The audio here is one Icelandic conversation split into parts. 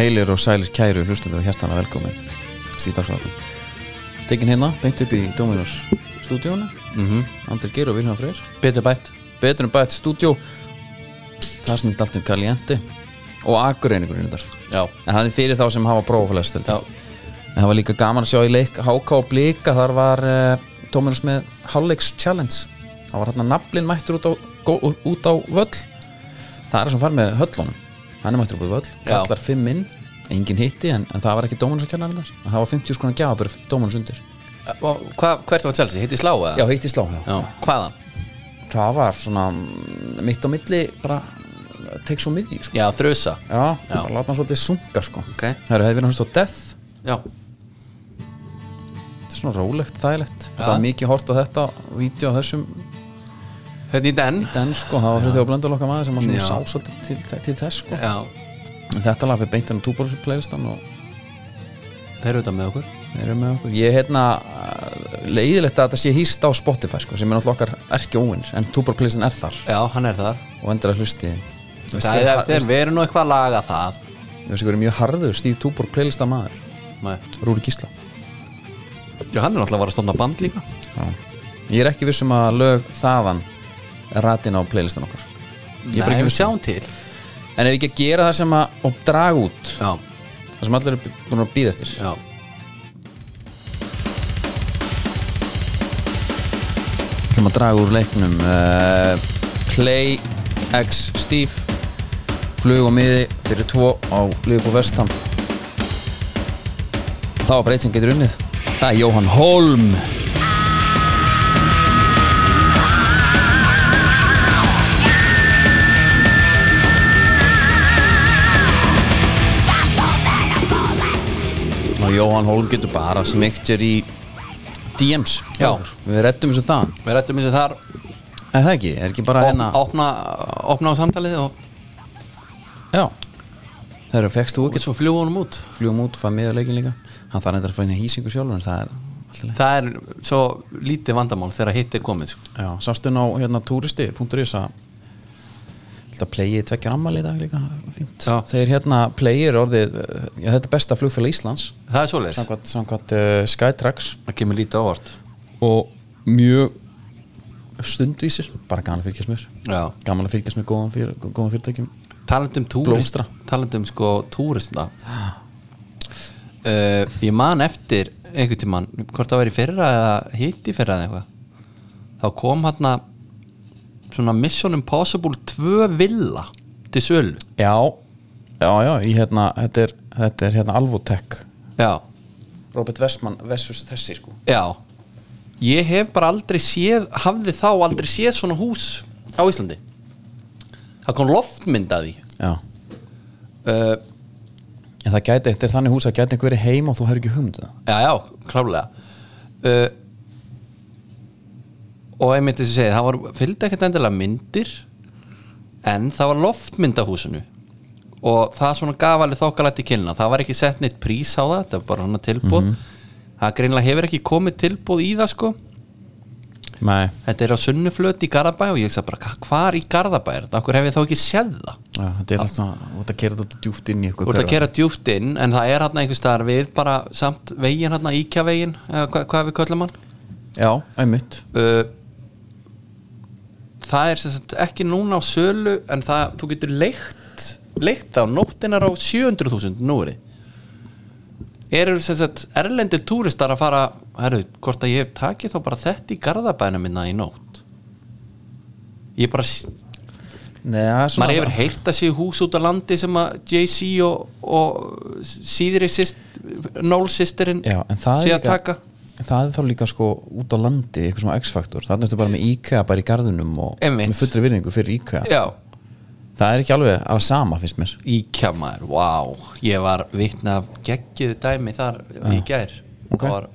Heilir og sælir kæru hlustundur og hjertana velkomin Stíðarsvátum Tekin hérna, beint upp í Dominos stúdíónu. Mm -hmm. Andri Geir og Vilhelm Freyr. Betur bætt. Betur bætt stúdíó. Það snýst allt um Caliente Og Akureiningurinn þar Já. En hann er fyrir þá sem hafa prófaflest Já. En það var líka gaman að sjá í leik HK og Blika, þar var uh, Dominos með Hálfleiks Challenge. Það var hérna naflin mættur út á, út á völl. Það er sem far með höllunum. Hann er mættur út á völl, kallar fimm inn Engin hitti, en, en það var ekki Dominos að kenna hann þar En það var 50 skona gjafabur Dominos undir Og Hva, Hvert var Chelsea? Hitti slá eða? Já, hitti slá, já. Já Hvaðan? Það var svona mm, mitt á milli bara tek svo miðji, sko Já, þrjusa Já, Já. bara láta hann svolítið sunga, sko Ok Það hefur verið hans á Death Já Þetta er svona rólegt, þægilegt Þetta var mikið hort á þetta Vídeó á þessum Hérna í den den sko, það var fyrir því að blönda okkar maður sem var svona Já. sá svolítið til, til þess sko. Já þetta lag fyrir beintan á túbor playlistan og Þeir eru þetta með okkur. Þeir eru með okkur. Ég er hérna leiðilegt að þetta sé hýst á Spotify sko, sem er náttúrulega okkar erki óvinnir en túbor playlistan er þar. Já, hann er þar. Og endur að hlusti þeir, við erum nú eitthvað að laga það. Þú veist ekki verið mjög harður stíð túbor playlista maður Nei. Rúri Gísla. Já, hann er náttúrulega að vara að stofna band líka. Já. ég er ekki vissum að lög þaðan ratin á playlistan okkar. Ég er bara Nei, ekki við viss um. sjáum til en ef við ekki að gera það sem að og draga út Já, það sem allir er búin að býða eftir. Já. Ætlum að draga úr leiknum uh, Clay X Steve flug og miði fyrir tvo á Liverpool Vestham þá var breyt sem getur unnið. Það er Jóhann Holm og Jóhann Holm getur bara smygt sér í DMs Já. við reddum þessu það Við rættum þessu þar. Er það ekki? Er ekki bara hérna opna, opna á samtalið og, Já. Það eru, fegst þú og ekki svo fljúa honum út. Fljúum út og fæða miða leikin líka. Hann þarf eitthvað að fara inn í hýsingu sjálfur en það er alltaf leið Það er svo lítið vandamál þegar hitt er komið sko. Já, sástu ná hérna túristi.is að Þetta playið tvekjar ammali í dag líka. Þeir hérna playið orðið eh, Já, þetta er besta flugfélag Íslands. Það er svoleiðis. Samkvæmt, samkvæmt uh, Skytrax Það kemur lítið ávart og mjög stundvísir bara gaman að fylgjast með þessu. Gaman að fylgjast með góðan, fyr, góðan fyrirtækjum. Talandum túrist talandum sko túrista uh, ég man eftir einhvern tímann, hvort það var í fyrra eða hitt í fyrra eða eitthvað. Þá kom hann svona Mission Impossible 2 villa til sölu. Já, já, já, í hérna þetta er, þetta er hérna Alvotech. Já, Robert Westman versus þessi sko. Já. Ég hef bara aldrei séð hafði þá aldrei séð svona hús á Íslandi. Það kom loftmynd að því. Já, uh, en það gæti, þetta er þannig hús að gæti einhver verið heima og þú hefur ekki hugmyndu það. Já, já, klálega uh, Og einmitt þess að segja það var, fylgdi ekkert endilega myndir en það var loftmynd á húsinu og það svona gaf alveg þokkalætt í kynna það var ekki sett neitt prís á það þetta var bara hana tilbúð það greinlega hefur ekki komið tilbúð í það sko. Nei, þetta er á sunnuflöt í Garðabæ og ég sagði bara hvar í Garðabæ er þetta, okkur hef ég þá ekki séð það? Já, þetta er alltaf þú ert að gera þetta djúft inn í ert að gera djúft inn en það er hann einhvers staðar við bara samt veginn hann íkja veginn eða hva, hvað við köllum hann? Já, einmitt. Uh, það er sagt ekki núna á sölu en það, þú getur leikt leikt á nóttinar á 700.000 núri eru sagt erlendir túristar að fara herru, hvort að ég taki þá bara þetta í garðabæna minna í nótt? Ég bara Nei, maður hefur heyrt að sé hús út á landi sem að JC og, og síðri sýst, það sé að taka Það er þá líka sko út á landi eitthvað svona X-faktor, þannig ertu bara með IKEA bara í garðunum og Einmitt. með fullri virðingu fyrir IKEA. Já. Það er ekki alveg að sama finnst mér. Íkja maður, wow Ég var vitna af geggjuðu dæmi þar í gær. Ok. Það var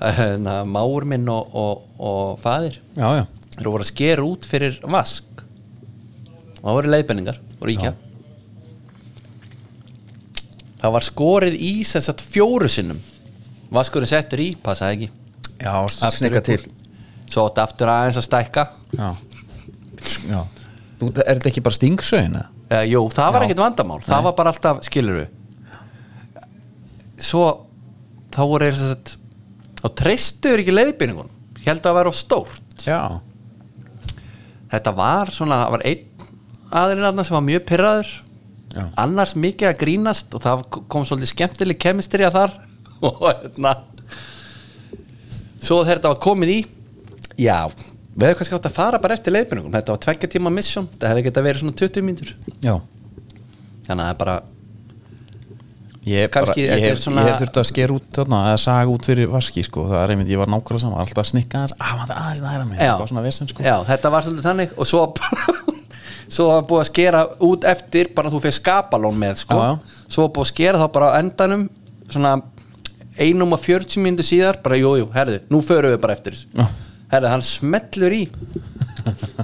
hérna, máur minn og, og, og Já, já, Þeir voru að skera út fyrir vask. Og það voru leiðbenningar voru íkja Það var skorið í sem sagt fjóru sinnum Vaskurinn settur í, passaði ekki. Já, snikka til. Svo átti aftur aðeins að stækka. Já, já. Þú, Er þetta ekki bara stingsögin? uh, jú, það var Já. ekkert vandamál. Það var bara alltaf, skilur svo þá voru eins og þess þá treystuður ekki leiðbyrningun held að það væri of stórt. Já, þetta var svona, það var einn aðeins aðna sem var mjög pyrraður Já. annars mikið að grínast og það kom svolítið skemmtileg kemistri að þar og hérna. Svo þegar þetta var komið í já, við hefum kannski átt að fara bara eftir leiðbyrningum, þetta var tveggja tíma mission. Það hefði getað verið svona 20 mínútur. Já. Þannig að það er bara Ég, Kannski bara, ég, þetta hef, svona- ég hef þurft að skera út þarna, eða saga út fyrir vaski sko. það er einmitt, ég var nákvæmlega saman alltaf að snikka að aðeins það var svona vesen sko. Já, þetta var svolítið þannig. Og svo svo var búið að skera út eftir bara þú fyrir skapalón með sko. Já, já. svo búið að skera þá bara á endanum svona einum og 40 mínútu síðar bara jú, jú, herðu, nú förum við bara eftir þessu. Já. herðu, hann smellur í.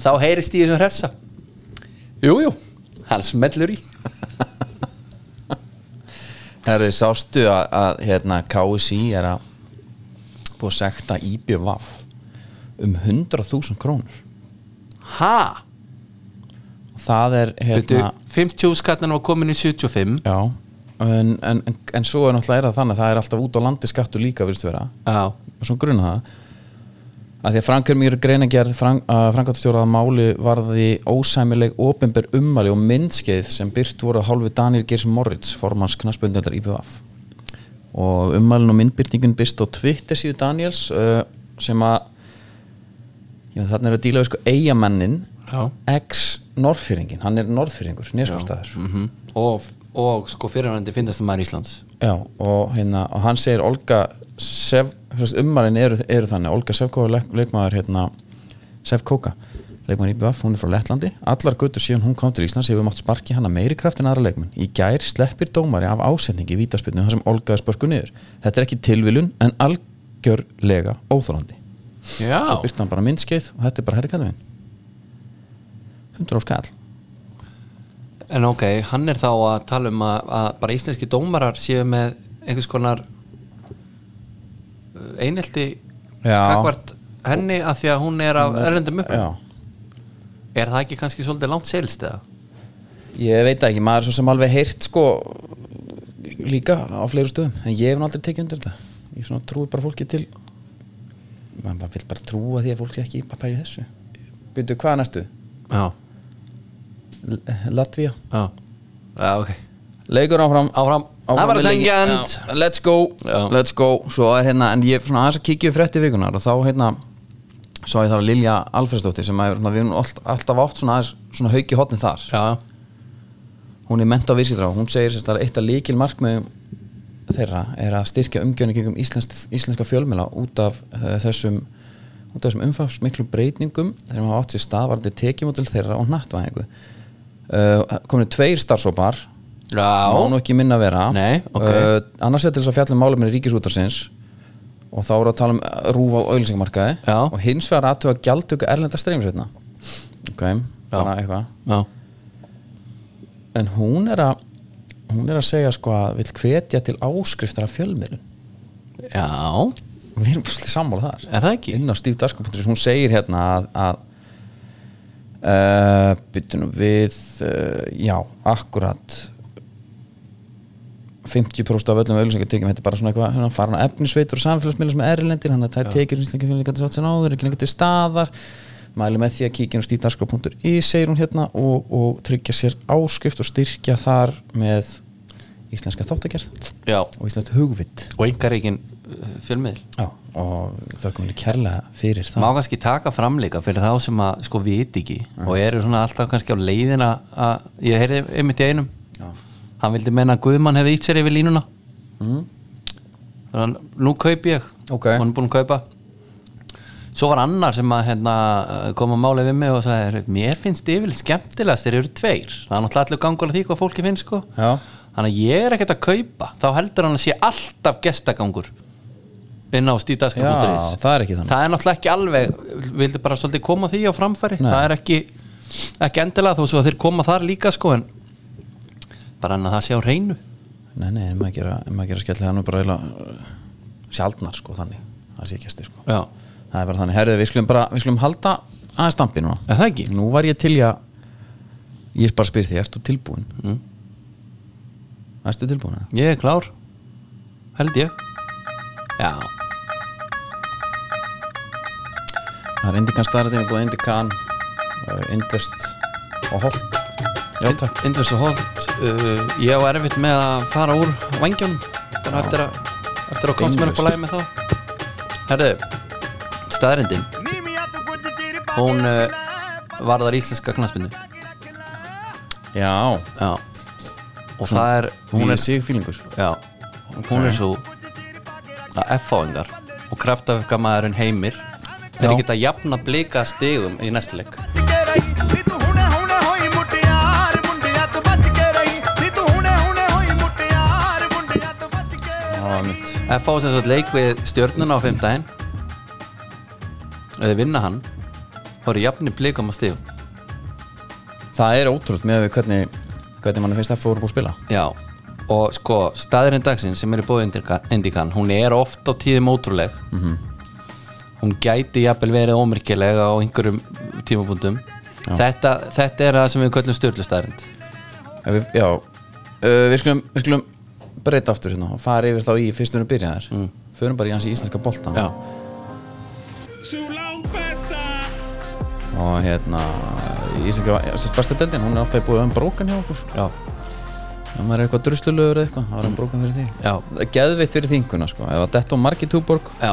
Þá heyrist í þessum hressa. Jú, jú, hann smellur í. Herri, sástu að, að hérna, KSI er að búið að sekta IBVF um 100.000 krónur. Ha, það er hérna 50 skattin var komin í 75 já, en, en, en, svo er náttúrulega er það þannig að það er alltaf út á landi skattu líka virðist vera, já, og svo grunna það. Að því að Frankar mér greinagerð að máli varði ósæmileg opinber ummali og myndskeið sem byrt voru að hálfu Daniel Geirs Moritz formans knaspundöldar IBVF og ummalin og myndbyrtingun byrst á Twitter síðu Daniels sem að þarna er að díla við sko eigamennin ex-norðfyrringin, hann er norðfyrringur nýjaskóstaður mm og, og sko fyrirvændi finnast um maður Íslands. Já, og, hérna, og hann segir Olga Sev, ummalin eru, eru þannig. Olga Sevkóka leik, leikmaður hérna, Sevkóka, leikmaður í BF hún er frá Lettlandi, allar göttur síðan hún kom til Íslands hefur mátt sparki hana meiri kraft en aðra leikmenn. Í gær sleppir dómari af ásetningi í vítaspilnu þar sem Olga er spörku niður. Þetta er ekki tilvilun en algjörlega óþólandi já, svo byrst hann bara myndskeið og þetta er bara herri kallvinn 100 á skall En ok, hann er þá að tala um að, að bara íslenski dómarar séu með einhvers konar uh, einelti Já. gagvart henni að því að hún er af erlendum upp Er það ekki kannski svolítið langt selst eða? Ég veit ekki, maður er svo sem alveg heyrt sko líka á fleiru stöðum en ég hef nú aldrei tekið undir þetta ég svona trúi bara fólki til maður vill bara trúa því að fólk sé ekki bara pæri þessu Byrju, hvað næstu? Já, L- Latvía. Já, já ok. Leikur áfram Áfram, það með leiki. sengjand Let's go, Já. let's go. Svo er hérna, en ég svona aðeins að kíkja upp frétti vikunar og þá hérna svo ég þar að Lilja Alfredsdóttir sem að við erum alltaf, alltaf átt svona aðeins svona hauki hotni þar. Já, hún er menta og hún segir sérst að eitt af líkil markmiðum þeirra er að styrkja umgjörni gegum íslensk, íslenska fjölmjöla út af uh, þessum út af þessum umfangsmiklu breytingum þegar maður átt sér staðvarandi tekjumódul þeirra og nattvæðingu uh, komin tveir starfsópar má já, nú ekki minna að vera. Nei, ok. uh, annars er til þess að fjallum málumni ríkisútarsins og þá eru að tala um rúf á auðlýsingamarkaði Já. og hins vegar aðtöga gjaldtöku erlenda streymisveitna. Ok, bara eitthvað. En hún er að hún er að segja sko að vill hvetja til áskriftar af fjölmiðlun Já, við erum bara sammála þar. Er það ekki? inn á stífdarsku.is hún segir hérna að, að uh, byttunum við uh, já, akkurat. 50% af öllum auðlýsingatekjum þetta er bara svona eitthvað hérna, farin að efnisveitur og samfélagsmiðlum sem er erlendir hann að það er tekjur íslenska fjölmiðlum sátt sem áður ekki lengur til staðar. Mæli með því að kíkja inn á stífdarsku.is segir hún hérna og, og tryggja sér áskrift og styrkja þar með íslenska þáttagerð og íslenskt hugvitt og engareikin fjölmiðl já, og það komið kærlega fyrir það. Má kannski taka framleika fyrir þá sem að sko viti ekki og eru svona alltaf kannski á leiðina að ég heyrði einmitt í einum. Já. hann vildi menna að Guðmann hefði ítt sér yfir línuna. Mm. þannig að nú kaup ég. Ok. og hann er búinn að kaupa. Svo var annar sem að hérna, kom að mála við mig og sagði mér finnst yfirleitt skemmtilegast þeir eru tveir. Það er náttúrulega allir gangur að því hvað fólki finnst sko. já, þannig að ég er ekkert að kaupa. Þá heldur hann að sé alltaf gestagangur inn á já, stítaska.is það er ekki þannig. Það er náttúrulega ekki alveg vildi bara svolítið koma því á framfæri? Nei. það er ekki, ekki endilega þó svo að þeir koma þar líka sko en bara en að það sé á reynu nei, nei, en maður gera, en maður gera skell það er nú bara eiginlega uh, sjaldnar sko þannig. Það sé að sko. Já, það er bara þannig, herðu, við skulum bara við skulum halda aðeins stampi núna. Er það ekki? nú var ég til í að ég bara spyr því, ertu tilbúin? Mm. Ertu tilbúin? Ég er klár. Held ég. Já, Það er Indikan starðin, búið Indikan uh, Indvest og Holt. Já, takk. Indvers og Holt uh, Ég á erfitt með að fara úr vangjónum Bara eftir að Eftir að komst mér upp á lagi með þá. Herðu Staðrindin Hún uh, varðar íslenska knaspindu Já, Já og Svona, það er hún er sig fílingur já, hún okay. er svo að F-fáingar og kraftaverkamæðurinn heimir þeir já. geta jafn að blika stegum í næstu legg F.A. sem svo leik við stjórnuna á femtægin eða vinna hann þá eru jafnir blikum að stífa Það er ótrúlt með að við hvernig hvernig mann finnst F voru búið að spila. Já og sko staðurinn dagsinn sem er í bóði Indikan hún er oft á tíðum ótrúleg. -hmm. hún gæti jafnvel verið ómyrkileg á einhverjum tímabundum þetta, þetta er það sem við köllum við, Já, uh, við, skulum, við skulum breyta aftur hérna og fara yfir þá í fyrstunum byrjaðar mm. Förum bara í hans í íslenska bolta Já, og hérna í íslenska, sérst besta deldin hún er alltaf búið um brókan hjá okkur. Já, maður er eitthvað druslulegur eða eitthvað þá er um brókan fyrir því já, Það er geðveitt fyrir þinguna sko. Ef að detta á margi túborg, já.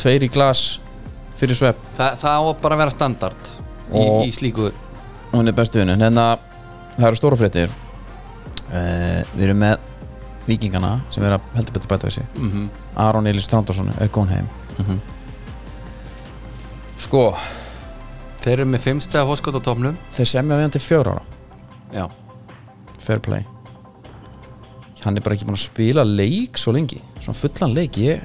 tveir í glas fyrir svepp Þa, það á bara að vera standard í, í slíku. hún er bestu vinnu hérna, það eru stóra fréttir. Uh, við erum með vikingana sem er að heldur betur bæta við sig. Mm Aron Elís Strandarsson er góðan heim. Mhm. sko, Þeir eru með fimmstega hóskot á topnum þeir semja við hann til fjör ára. Já, fair play. Hann er bara ekki búin að spila leik svo lengi, svona fullan leik ég,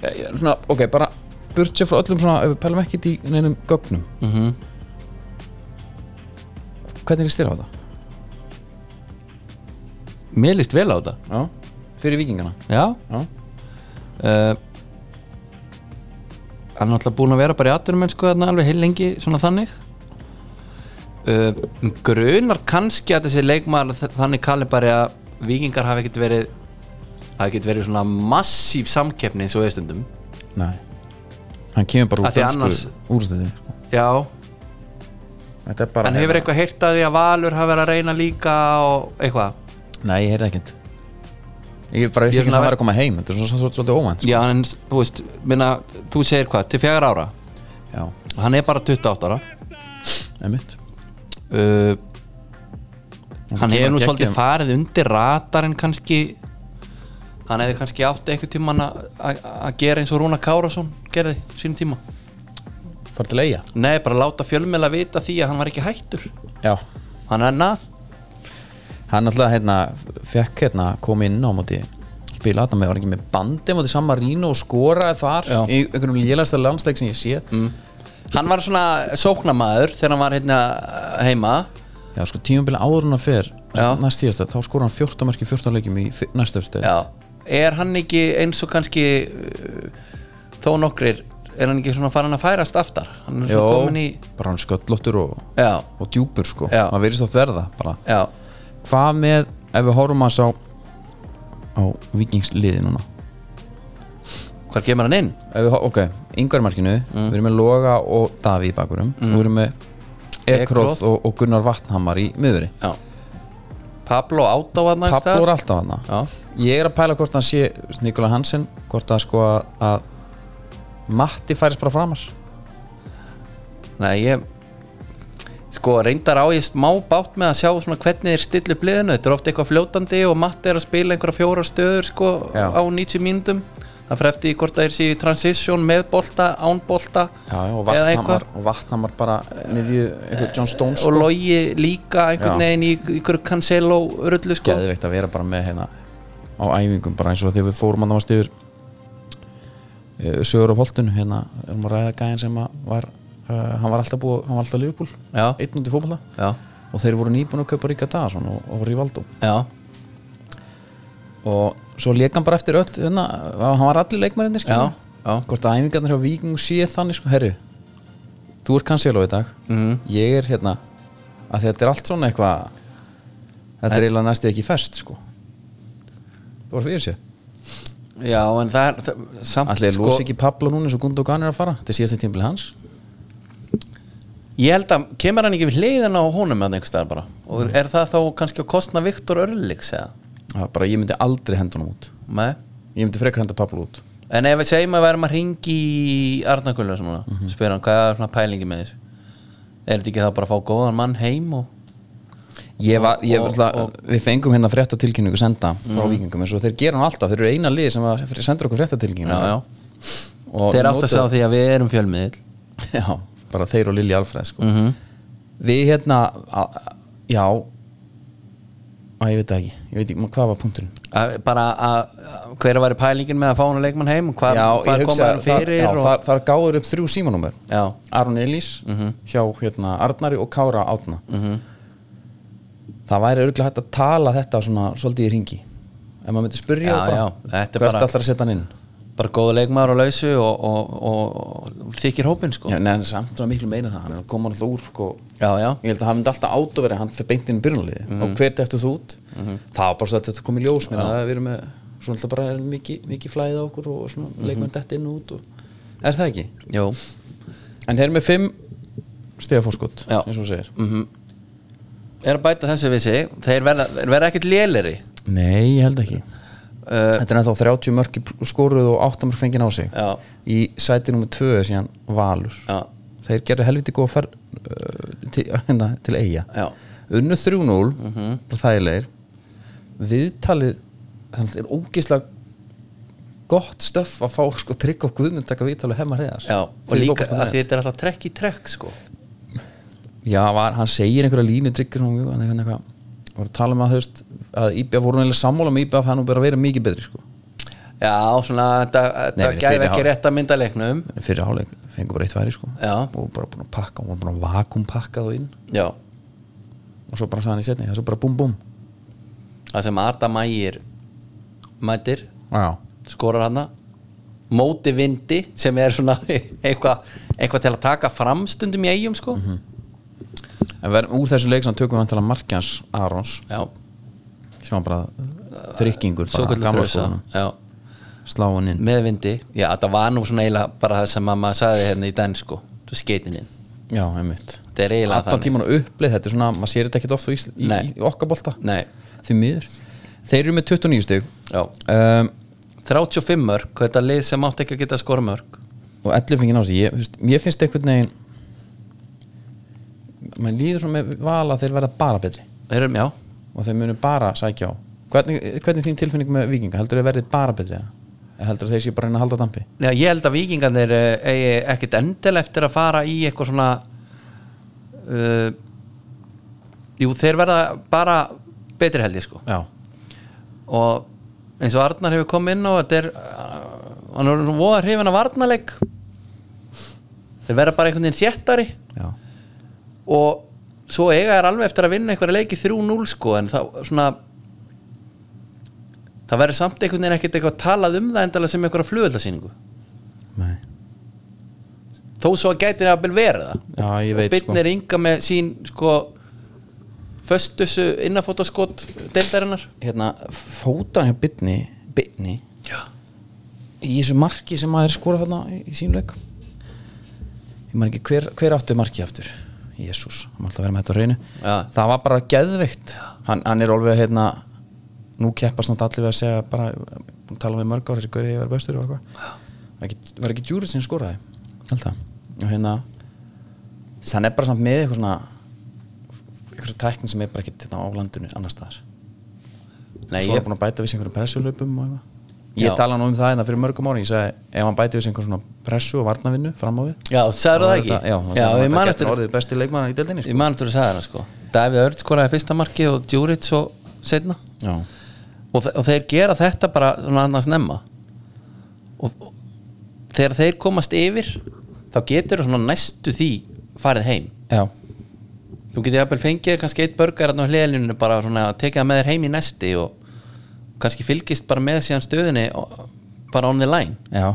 ég, svona, ok, bara burt sér frá öllum svona, ef við pælum ekkert í neinum gögnum, mm hvernig líst þér á þetta? mér líst vel á þetta. Já, fyrir vikingana Já. Já, uh, Hann er náttúrulega búin að vera bara í atvinnumennsku þarna alveg heil lengi svona þannig. Uh, Grunar kannski að þessi leikmaður þannig kalli bara að vikingar hafi ekkert verið hafi ekkert verið svona massíf samkeppni eins og eðstundum nei. Hann kemur bara úr annars- úrstæði Já, er bara en hefur eitthvað heyrt að því að Valur hafi verið að reyna líka og eitthvað? Nei, ég heyrði ekkert ég bara er ekki að svona það var að koma heim þetta er svo, svo, svo, svolítið óvænt sko. Já, en þú veist, minna, þú segir hvað, til fjagar ára? Já, Hann er bara 28 ára. Emitt uh, hann hefur nú svolítið farið undir ratarinn kannski. Hann hefði kannski átti einhvern tímann að- gera eins og Rúna Kárasson gerði sínum tíma. Fara til eiga nei, bara láta fjölmjöla vita því að hann var ekki hættur. Já, hann er nað hann alltaf hérna fekk hérna kom inn á móti spila þetta með, var ekki með bandi móti San Marino og skoraði þar Já. í einhvernum lélægsta landsleik sem ég sé mm. hann var svona sóknamaður þegar hann var hérna heima. Já, sko tímabili áður en að fer næst síðast þá skoraði hann 14 mörki 14 leikjum í stöð já, er hann ekki eins og kannski uh, þó nokkrir er hann ekki svona farin að færast aftar? Hann er svona komin í bara hann sköllóttur og, og djúpur sko. Maður verðist átt verða bara. Já, hvað með, ef við horfum að sá á vikingsliði núna? Hvar kemur hann inn? ef við, hor- ok, yngvarmarkinu Mm. við erum með Loga og Daví í bakurum og við erum með Ekroth Ekroth. og, og Gunnar Vatnhamar í miðuri já. Pablo Átá hann Pablo er alltaf hana Já, ég er að pæla hvort hann sé Nikola Hansen hvort að sko að, að Matti færis bara framar. Nei ég sko reyndar á ég smá bátt með að sjá svona hvernig þeir stillu upp liðinu þetta er ofta eitthvað fljótandi og Matti er að spila einhverja fjóra stöður sko Já. á 90 mínútum. Það fyrir eftir hvort það er síðan transition með bolta, án bolta já, og og Vatnhamar bara miðju eitthvað John Stones og sko. logi líka einhvern veginn í einhverju cancelo rullu sko. Geðveikt að vera bara með hérna á æfingum bara eins og þegar við fórum að náast yfir uh, sögur á holtun hérna erum að ræða gæðin sem að var hann var alltaf búið, hann var alltaf liðbúl einn fótbolta. Já, og þeir voru nýbúin að kaupa Ríka Daðarsson og, og Rivaldo. Já. Og svo leik hann bara eftir öll hérna, hann var allir leikmærindir hvort að æfingarnir hjá Víking sé þannig sko, herru þú ert Cancelo í dag. Mhm. ég er hérna að þetta er allt svona eitthvað þetta er eiginlega næstu ekki fest sko. Það var fyrir sér Já, en það er allir sko, losi ekki Pablo núna eins og Gundogan er að fara? Þetta er síðast í tímpil hans Ég held að, kemur hann ekki við hliðina á honum með einhvers staðar bara? Og er það þá kannski að kostna Viktor Örlíks eða? Það var bara ég myndi aldrei henda honum út. Nei. Ég myndi frekar henda Pablo út. En ef við segjum að við erum að ringi í Arnarkullu og svona, Mhm. spyr hann hvað er svona pælingi með þessu? Er þetta ekki þá bara að fá góðan mann heim og ég var, ég Og- var og- við fengum hérna fréttatilkynningu senda frá vikingum eins og þeir gera hann alltaf, þeir eru eina lið sem sendur okkur fréttatilkynningu. Já, já. Þeir átt að segja því að við erum fjölmiðil já, bara þeir og Lilja Alfreð sko. mm við hérna a, já. Að ég veit ekki, ég veit ekki hvað var punkturinn? Bara að að hver var pælingin með að fá hann leikmann heim? Og hvað, já, hvað kom hann þar, fyrir já, og... þar, þar gáður upp þrjú símanúmer. Aron Elís hjá hérna, Arnari og Kára Átna Mhm. það væri örgulega hægt að tala þetta svona svolítið í ringi ef maður myndi spurja Já, bara, er hvert bara- allar að setja hann inn bara góða leikmaður á lausu og, og, og, og þykir hópin sko. Já, neðan samt svona miklu meina það. Hann er að koma alltaf úr sko, já, já. ég held að hann myndi alltaf át að vera hann fyrir beint inn í byrjunaliði Mhm. og hvert eftir þú út? Það var bara svo að þetta kom í ljós minna. Að við erum með svona alltaf bara er mikið, mikið flæðið á okkur og svona Mhm. leikmenn dætt inn og út og, er það ekki? Jú. en þeir eru með fimm stegafórskot Já. eins og segir. Er að bæta þessu við sig. Þeir verða, verða ekkert léleri nei, ég held ekki Þetta er ennþá 30 mörki skoruð og 8 mörk fengið á sig. Já, Í sæti nummer 2 er síðan Valur. Já, Þeir gerðu helviti góð fer, uh, til, hérna, til eiga Unnu 3-0 og þægilegir Viðtalið Þannig að það er ógislega gott stöff að fá sko trygg og guðmund taka viðtalið hemmar heiðars Já, og líka að þetta er alltaf trekk í trekk sko. Já, var, hann segir einhverja línu tryggur og hann er eitthvað var að tala um að þú veist að IBF voru neila sammála um IBF hann og bara verið mikið betri sko. Já, svona, þetta, gæði ekki rétt að mynda leiknum. Fyrir hálfleik fengur bara eitt væri sko. Já. og bara búin að pakka og bara vakum pakkað og inn. Já, og svo bara hann í setni, það er svo bara búm búm. Það sem Arda Mægir mætir, já, skorar hana. Móti vindi sem er svona eitthvað eitthva til að taka fram stundum í eigum sko en verðum úr þessu leik sem tökum við að markjans Arons Já, sem var bara gamla frösa skólanum. Já, sláin inn. Með vindi Já, þetta var nú svona eiginlega bara það sem að maður sagði hérna í den sko. Þú skeitin inn. Já, einmitt. Þetta er eiginlega allan tíman á upplið, þetta er svona, maður sér þetta ekkert ofta í, í, í Nei, því miður. Þeir eru með 29 stug um, 35 mörg, þetta lið sem átti ekki að geta skora mörg og 11 fengið sig. Ég, mér finnst einhvern veginn maður líður svona með vala að þeir verða bara betri. Þeir eru, já. Og þeir munu bara sækja á. Hvernig, hvernig er þín tilfinning með vikinga heldur þeir verði bara betri eða? Heldur þeir séu bara reyna að halda dampi? Já, ég held að vikingarnir eh, eigi ekkit endil eftir að fara í eitthvað svona uh, Jú, þeir verða bara betri held ég sko. Já, og eins og Arnar hefur komið inn og þetta er uh, hann er svona voða hrifin af Arnarleik þeir verða bara einhvern veginn þéttari. já, og svo eiga er alveg eftir að vinna einhverja leiki 3-0 sko en þá svona það verður samt einhvern veginn ekkert eitthvað talað um það endalega sem einhverja flugöldasýningu nei. Þó svo að gæti það verið það. Já, ég veit, og Birnir Inga með sín sko föstusu innafótaskot deildarinnar. Hérna, fótan hjá Bitni já, í þessu marki sem maður skora þarna í, í sínleik ég maður ekki hver, hver áttu marki aftur Jésús, hann má alltaf vera með þetta reynu Já. það var bara geðveikt. Hann, hann er alveg hérna nú keppast nátt allir við að segja bara tala við mörg ár þessi gauri verið bestur og eitthvað. Var ekki, djúrið sem skoraði? Það. Og hérna þannig er bara samt með eitthvað svona eitthvað tækning sem er bara ekki hérna, á landinu annar staðar. Nei, svo er hann búin að bæta við einhverjum pressulöpum og eitthvað. Ég tala nú um það en það fyrir mörgum ári ég segi ef hann bæti við sig einhver svona pressu og varnavinnu fram á við já, sagður það ekki? já, já ég man það eftir getur orðið besti leikmann í deildinni sko. ég man eftir að sagða það sko. Davíð Örd skoraði fyrsta marki og Djuric svo setna já, og, og þeir gera þetta bara svona annars nemma og, og þegar þeir komast yfir þá getur svona næstu því farið heim. Já, þú getur jafnvel fengið kannski eitt börgar svona að tekið það með þér heim í næsti og kannski fylgist bara með síðan stöðinni bara on the line. Já.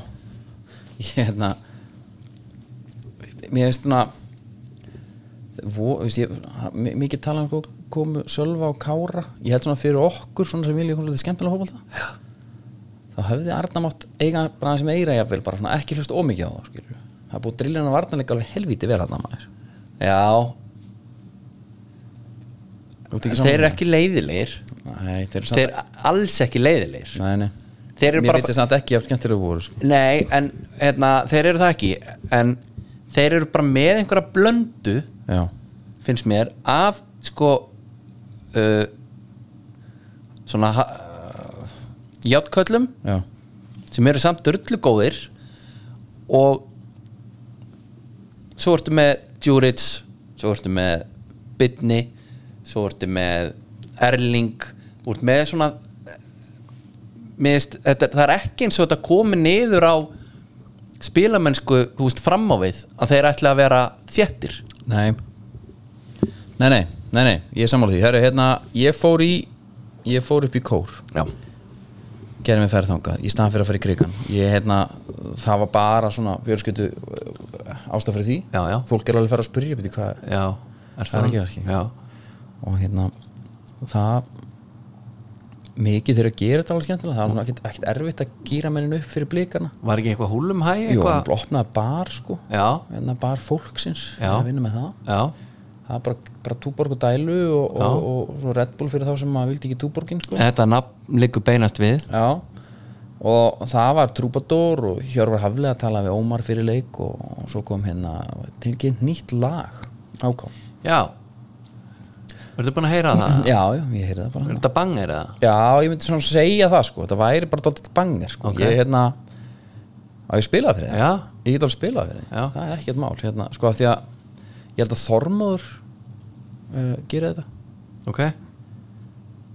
ég hérna mér svona veist, ég, mi- mikið tala um komu Sölva og Kára. Ég held svona fyrir okkur svona sem vilja komið skemmtilega hópalda þá hefði Arna mátt eiga bara sem eira jafnvel bara svona ekki hlust ómikið á það skilur það búið drillin að varnarleika alveg helvíti vel að maður. Já, þeir eru ekki leiðilegir. Nei, þeir eru samt Þeir eru alls ekki leiðilegir. Nei, nei. Þeir eru Mér bara finnst þess að ekki af skemmtilega voru sko. Nei, en hérna, þeir eru það ekki En þeir eru bara með einhverja blöndu Já, finnst mér af sko uh, svona uh, játköllum já, sem eru samt drullu góðir og svo ertu með Djuric svo ertu með Bidni svo ertu með Erling ert með svona miðst, þetta, það er ekki eins og þetta komi niður á spilamennsku, þú veist, fram á við að þeir ætla að vera þjettir nei. Nei, nei, nei, nei, ég er sammála því. Herru, hérna, ég fór í Ég fór upp í kór. Já, gerði mig ferð þangað í staðan fyrir að fara í krigan ég, hérna, það var bara svona fjölskyldu ástæð fyrir því. Já, já. fólk er alveg að fara að spyrja beti, hvað, já Það er að gerast, ekki? Já, og hérna það mikið þeir að gera þetta alveg skemmtilega. Það var svona ekkert, erfitt að gýra mennin upp fyrir blikana. Var ekki eitthvað húlum hæ Jú, hann opnaði bar sko. Hérna bar fólksins Já. að vinna með það. Já. Það er bara, bara túborg og dælu og, og, og, svo Red Bull fyrir þá sem maður vildi ekki túborgin sko. Þetta nafn liggur beinast við. Já, og það var Trúbador og Hjörvar Haflega að tala við Ómar fyrir leik og, og svo kom hérna tilkynnt nýtt lag. Áká Já Verður búin að heyra það? Já, já, ég heyrði það bara. Er þetta bangir eða? Já, ég myndi svona segja það sko. Það væri bara dálítið bangir sko. Ok. ég hérna að ég spilaði fyrir það Já. ég get alveg spilaði fyrir Já. það það er ekkert mál hérna, sko af því að ég held að Þormóður uh, gera þetta. Ok,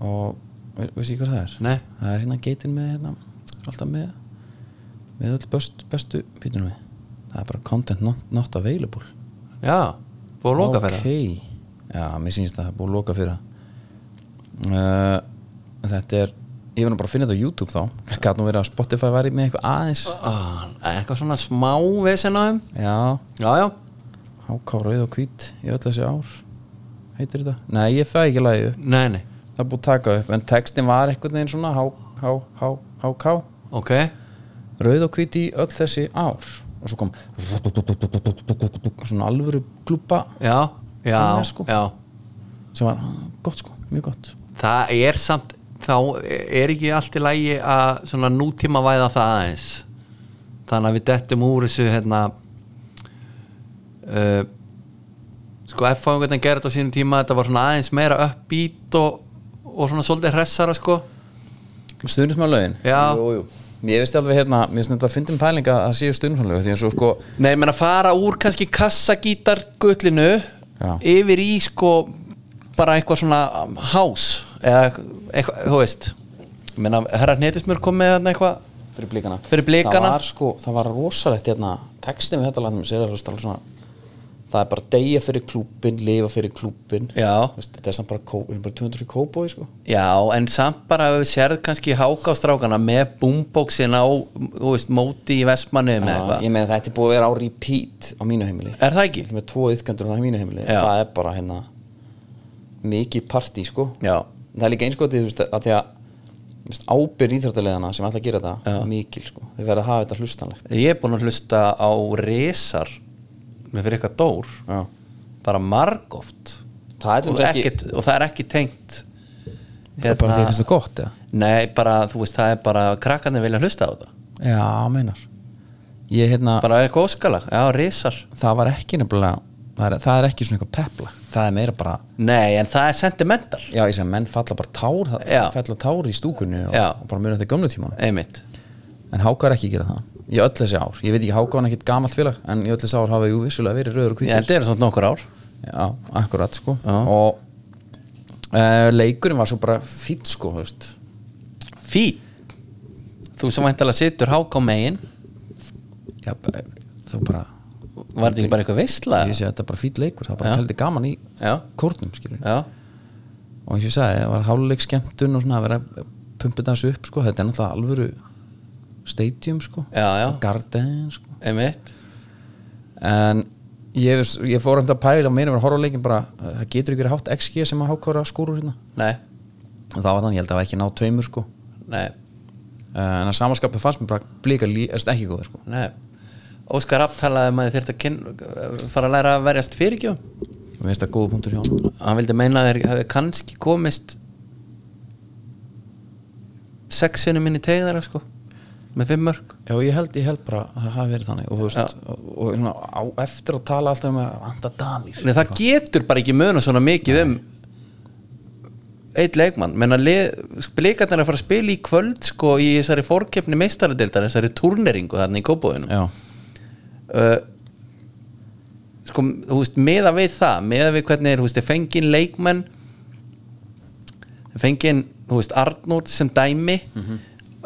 og ve- veistu ekki hvað það er? Nei. Það er hérna geitin með hérna alltaf með með öll best, bestu pítunum við. Það er bara content not, not available. Já, búið að loka fyrir ok, já, mér sýnst það það er búið að loka fyrir það. Uh, þetta er ég verður bara að finna þetta á YouTube þá. Nú verið að Spotify væri með eitthvað aðeins. Ah, Eitthvað svona smá vesen á þeim. Já, Já, já. Háká rauð og hvít í öll þessi ár. Heitir þetta? Nei, ég fæ ekki lagið upp. Nei, nei. Það er búið að taka upp, en textin var einhvern veginn svona há, há, há, háká Ok. Rauð og hvít í öll þessi ár. Og svo kom svona alvöru klúpa Já, já, sko. sem var gott sko, mjög gott Það er samt Þá er ekki allt í lægi að svona nútíma væða það aðeins Þannig að við dettum úr þessu hérna uh, Sko hvernig gerði þetta á sínum tíma Þetta var svona aðeins meira uppbít og, og svona svolítið hressara sko. Jú, jú. Mér veist alveg hérna, mér finnst þetta að fyndum pælinga að séu stundismálögin því eins og sko Nei, menn að fara úr kannski kassagítar gullinu Já. yfir í sko bara eitthvað svona um, house eða eitthvað, þú veist menn að herra hnetismur kom með eitthvað fyrir blíkana Fyrir blikana. Það var sko, það var rosalegt hérna textin við þetta landum sér hlusta alveg svona það er bara deyja fyrir klúbin, lifa fyrir. Veist, þetta er samt bara, bara 200 fyrir kóbói sko. Já, en samt bara ef við sérð kannski háka á strákana með boomboxin á veist, móti í með eitthvað. ég meina þetta er búið að vera á repeat á mínu heimili. Er það ekki? Með tvo yðgjandur á mínu heimili. Já. það er bara hérna mikið partí sko. Já, það er líka einskotið þú veist, að því að ábyrð íþróttulegana sem ætla að gera þetta mikil sko, þau verða að hafa þetta hlustanlegt. Ég er búin að hlusta á resar með fyrir eitthvað dór Já. bara margóft það er og, og það er ekki tengt bara því að finnst það gott eða? Nei, bara, þú veist, það er bara krakkarnir vilja hlusta á þetta já, meinar. Ég hérna, bara eitthvað óskalag, já, risar. Það var ekki nefnilega það er, það er ekki svona eitthvað pepla. Það er meira bara, Nei, en það er sentimental. Já ég segi menn falla bara tár það falla tár í stúkunni og, og bara mjög þetta gömlu einmitt. En Háka er ekki að gera það í öll þessi ár, ég veit ekki Háka var ekkert gamalt félag en í öll þessi ár hafa jú vissulega verið rauður og Já, hvítur þetta er svona nokkur ár. Já, akkurat sko. Já. og uh, leikurinn var svo bara fýtt sko, Fín. Þú sem væntalega situr háká megin. Já, bara, þú bara Var þetta ekki bara eitthvað veistla? ég sé að þetta er bara fýtt leikur, það bara heldur gaman í kórnum, skilur og eins og ég sagði, það var háluleik skemmtun og svona að vera pumpa þessu upp sko, þetta er náttúrulega alvöru stadium sko, garden sko. Einmitt. En ég, veist- ég fór um það að pæla og meina verið að horfa á leikin bara það getur verið hátt XG sem að hákóra skúrur hérna. Nei, og það var þannig, ég held að það var ekki náð tveimur sko. Nei, Eh, en að samanskap það fannst mér bara lí, erst ekki góður sko. Nei. Óskar Rapp talaði um að þyrfti að kyn, fara að læra að verjast fyrirgjöf. Mér finnst það góða punktur hjá hann hann vildi meina að þeir hefði kannski komist sexinu minni tegðara sko með fimm mörg Já, ég held, ég held bara að það hafi verið þannig. Og, veist, og, og svona, á eftir að tala alltaf um að vanda damir. Nei, það getur bara ekki muna svona mikið um eitt leikmann. Menna blikarnir að fara að spila í kvöld sko í þessari fórkeppni meistaradildar þessari turneringu þarna í kópóðinu uh, sko, þú veist, meða við það meða við hvernig er, þú veist, fengin leikmenn þeir fengin, þú veist, Arnór sem dæmi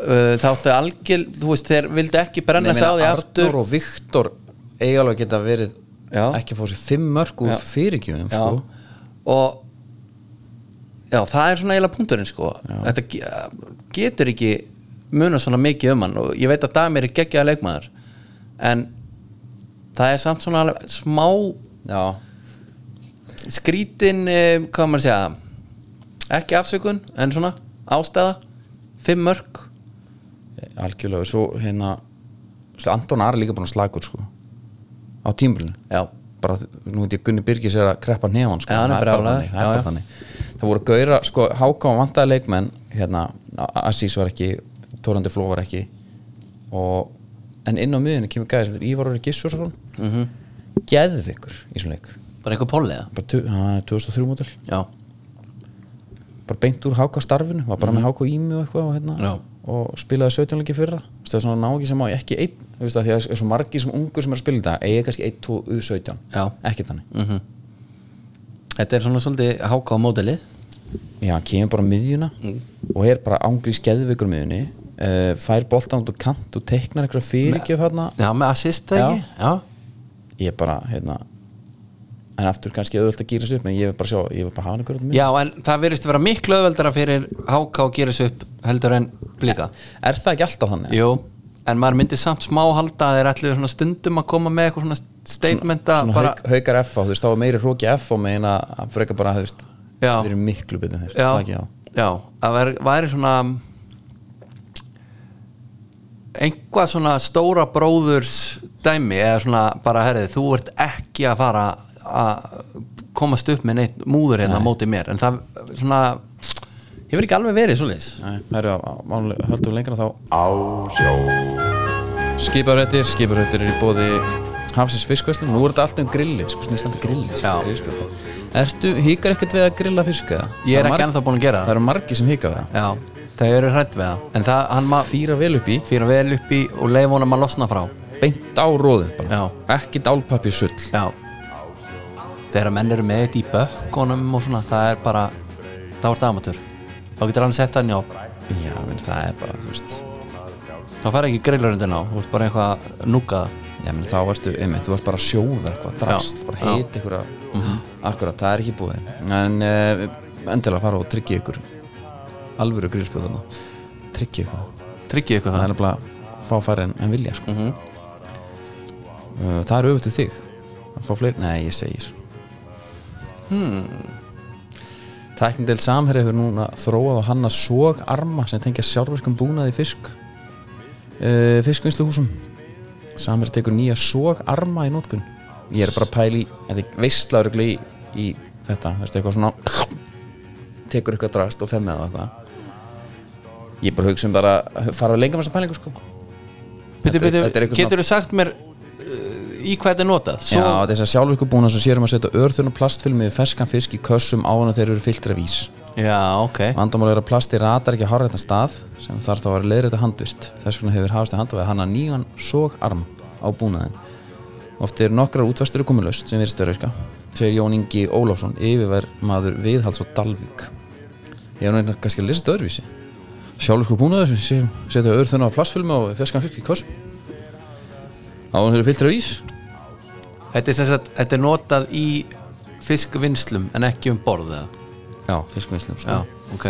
uh, þá áttu algjör, þú veist, þeir vildi ekki brenna sig á því aftur. Arnur og Viktor eiga alveg geta verið Já. ekki að fá sér fimm mörg úr já, sko. og já, það er svona eiginlega punkturinn sko. Þetta ge- getur ekki muna svona mikið um hann og ég veit að Damir er geggjaða leikmaður en það er samt svona smá Já, skrítin eh, hvað maður að segja ekki afsökun en svona ástæða fimm mörg algjörlega svo hérna Anton Ari líka búin að slagur sko á tímbrunni já, bara, nú veit ég Gunni Birgis er að kreppa nefn sko. Já, er Það bara þannig, er Já, bara já. þannig það voru gauðra, sko, Háka og vantaði leikmenn hérna, Assís var ekki Tórandi Fló var ekki og, en inn á miðinu kemur gæði sem er Ívar Orri Gissursson mm Mhm. -hmm. geðvikur í svona leik bara einhver póliða bara tu- hann er 2003 mótil já, bara beint úr Háka starfinu var bara með Háka Ími og eitthvað og, hérna, Mhm. Já. Og spilaði 17 leiki fyrra. Það er svona ná ekki sem á ekki einn þú veist, að því að það er svo margir sem ungur sem er að spila í dag eigi kannski 1, 2, U17 Já. ekki þannig. Mhm. Þetta er svona svolítið háka á mótilið Já, kemur bara miðjuna Mm. og er bara ángrís geðvikur á miðjunni uh, fær boltan út og kant og teiknar einhverja fyrirgjöf hérna já, með assist ekki? Já, ég er bara, hérna en aftur kannski auðvöld að gýra sig upp en ég vil bara sjá, ég vil bara hafa hann miðjunni já, en það verðist vera miklu öðveldara fyrir háka að gera sig upp heldur en blika Er það ekki alltaf þannig? Jú, en maður myndi samt smá halda að þeir ætlu svona stundum að koma með eitthvað svona statement að Svona bara, hauk, haukar F á, þú veist, þá var meiri hróki F á megin að að frekar bara, þú veist við erum miklu betur já, það ekki á já, að væri, væri svona einhvað svona stóra bróðurs dæmi eða svona bara, herrið, þú ert ekki að fara að komast upp með neitt múður hérna á móti mér. En það svona hefur ekki alveg verið Nei, það eru að höldum lengra þá. Á sjó. Skiparrættir, skiparrættir er í bóði Hafsins fiskvæslu, nú er þetta allt um grilli sko snýst alltaf grilli sko. Ertu, híkar ekkert við að grilla fisk eða? ég er ekki ennþá búin að gera Það. Það eru margir sem híka við það. Já, það eru hrætt við það. En það, hann maður Fýra vel upp í, fyrir vel upp í og leif honum að losna frá. Beint á róðið bara. Já. Ekki dálpapir sull Já Þegar menn eru með þetta í bökkunum og svona, það er bara þá er það amatur þá getur hann sett hann op Já, menn það er bara, þú veist. Þá fær ekki grillurindin á, þú veist bara eitthvað núkað Já, menn þá varstu, einmitt, þú varst bara að sjóða eitthvað drast, bara Já. Mhm. heit einhverja Akkurat, það er ekki búið. En uh, endilega fara og tryggja ykkur alvöru grillspjölduna Tryggja ykkur. Tryggja ykkur það það. er nefnilega að fá færri en, en vilja sko. Mhm. uh, það er auðvitað þig. Að fá fleiri, nei ég segi svo hmm. Tæknindel Samherri hefur núna þróað og hanna sógarma sem tengja sjálfverkum búnaði fisk uh, fiskvinnsluhúsum. Samherri tekur nýja sógarma í nótkun ég er bara að pæla í, þetta er veistlaður í, í þetta, veistu eitthvað svona tekur eitthvað drast og femmið og eitthvað. Ég bara hugsa um bara fara lengra með þessa pælingu sko. Er- er eitthvað Getur þú sagt mér uh, í hvað þetta er notað? Já, þess að sjálfvirku búna sem sérum að setja örþun og plastfilm með ferskan fisk í kössum áður en þeir eru fylltir af ís. Já, ok Vandamál er að plasti ratar ekki að horfa þetta stað sem þarf þá að vera leiðrætt handvirt. Þess vegna hefur hafist að handa við hanna nýjan sógarm á búnaðin. Oft eru nokkrar útvæstur komið laust sem virðist vera virka, segir Jón Ingi Ólafsson, yfirvær maður viðhalds á Dalvík. Ég hef náttúrulega kannski að lesa þetta. Sjálfvirku búnaður sem setja örþun og plastfilm og ferskan fisk í kössum. Áður en þeir eru fylltir af ís. Þetta er, sagt, þetta er notað í fiskvinnslum en ekki um borð eða? Já, fiskvinnslum sko. Já, ok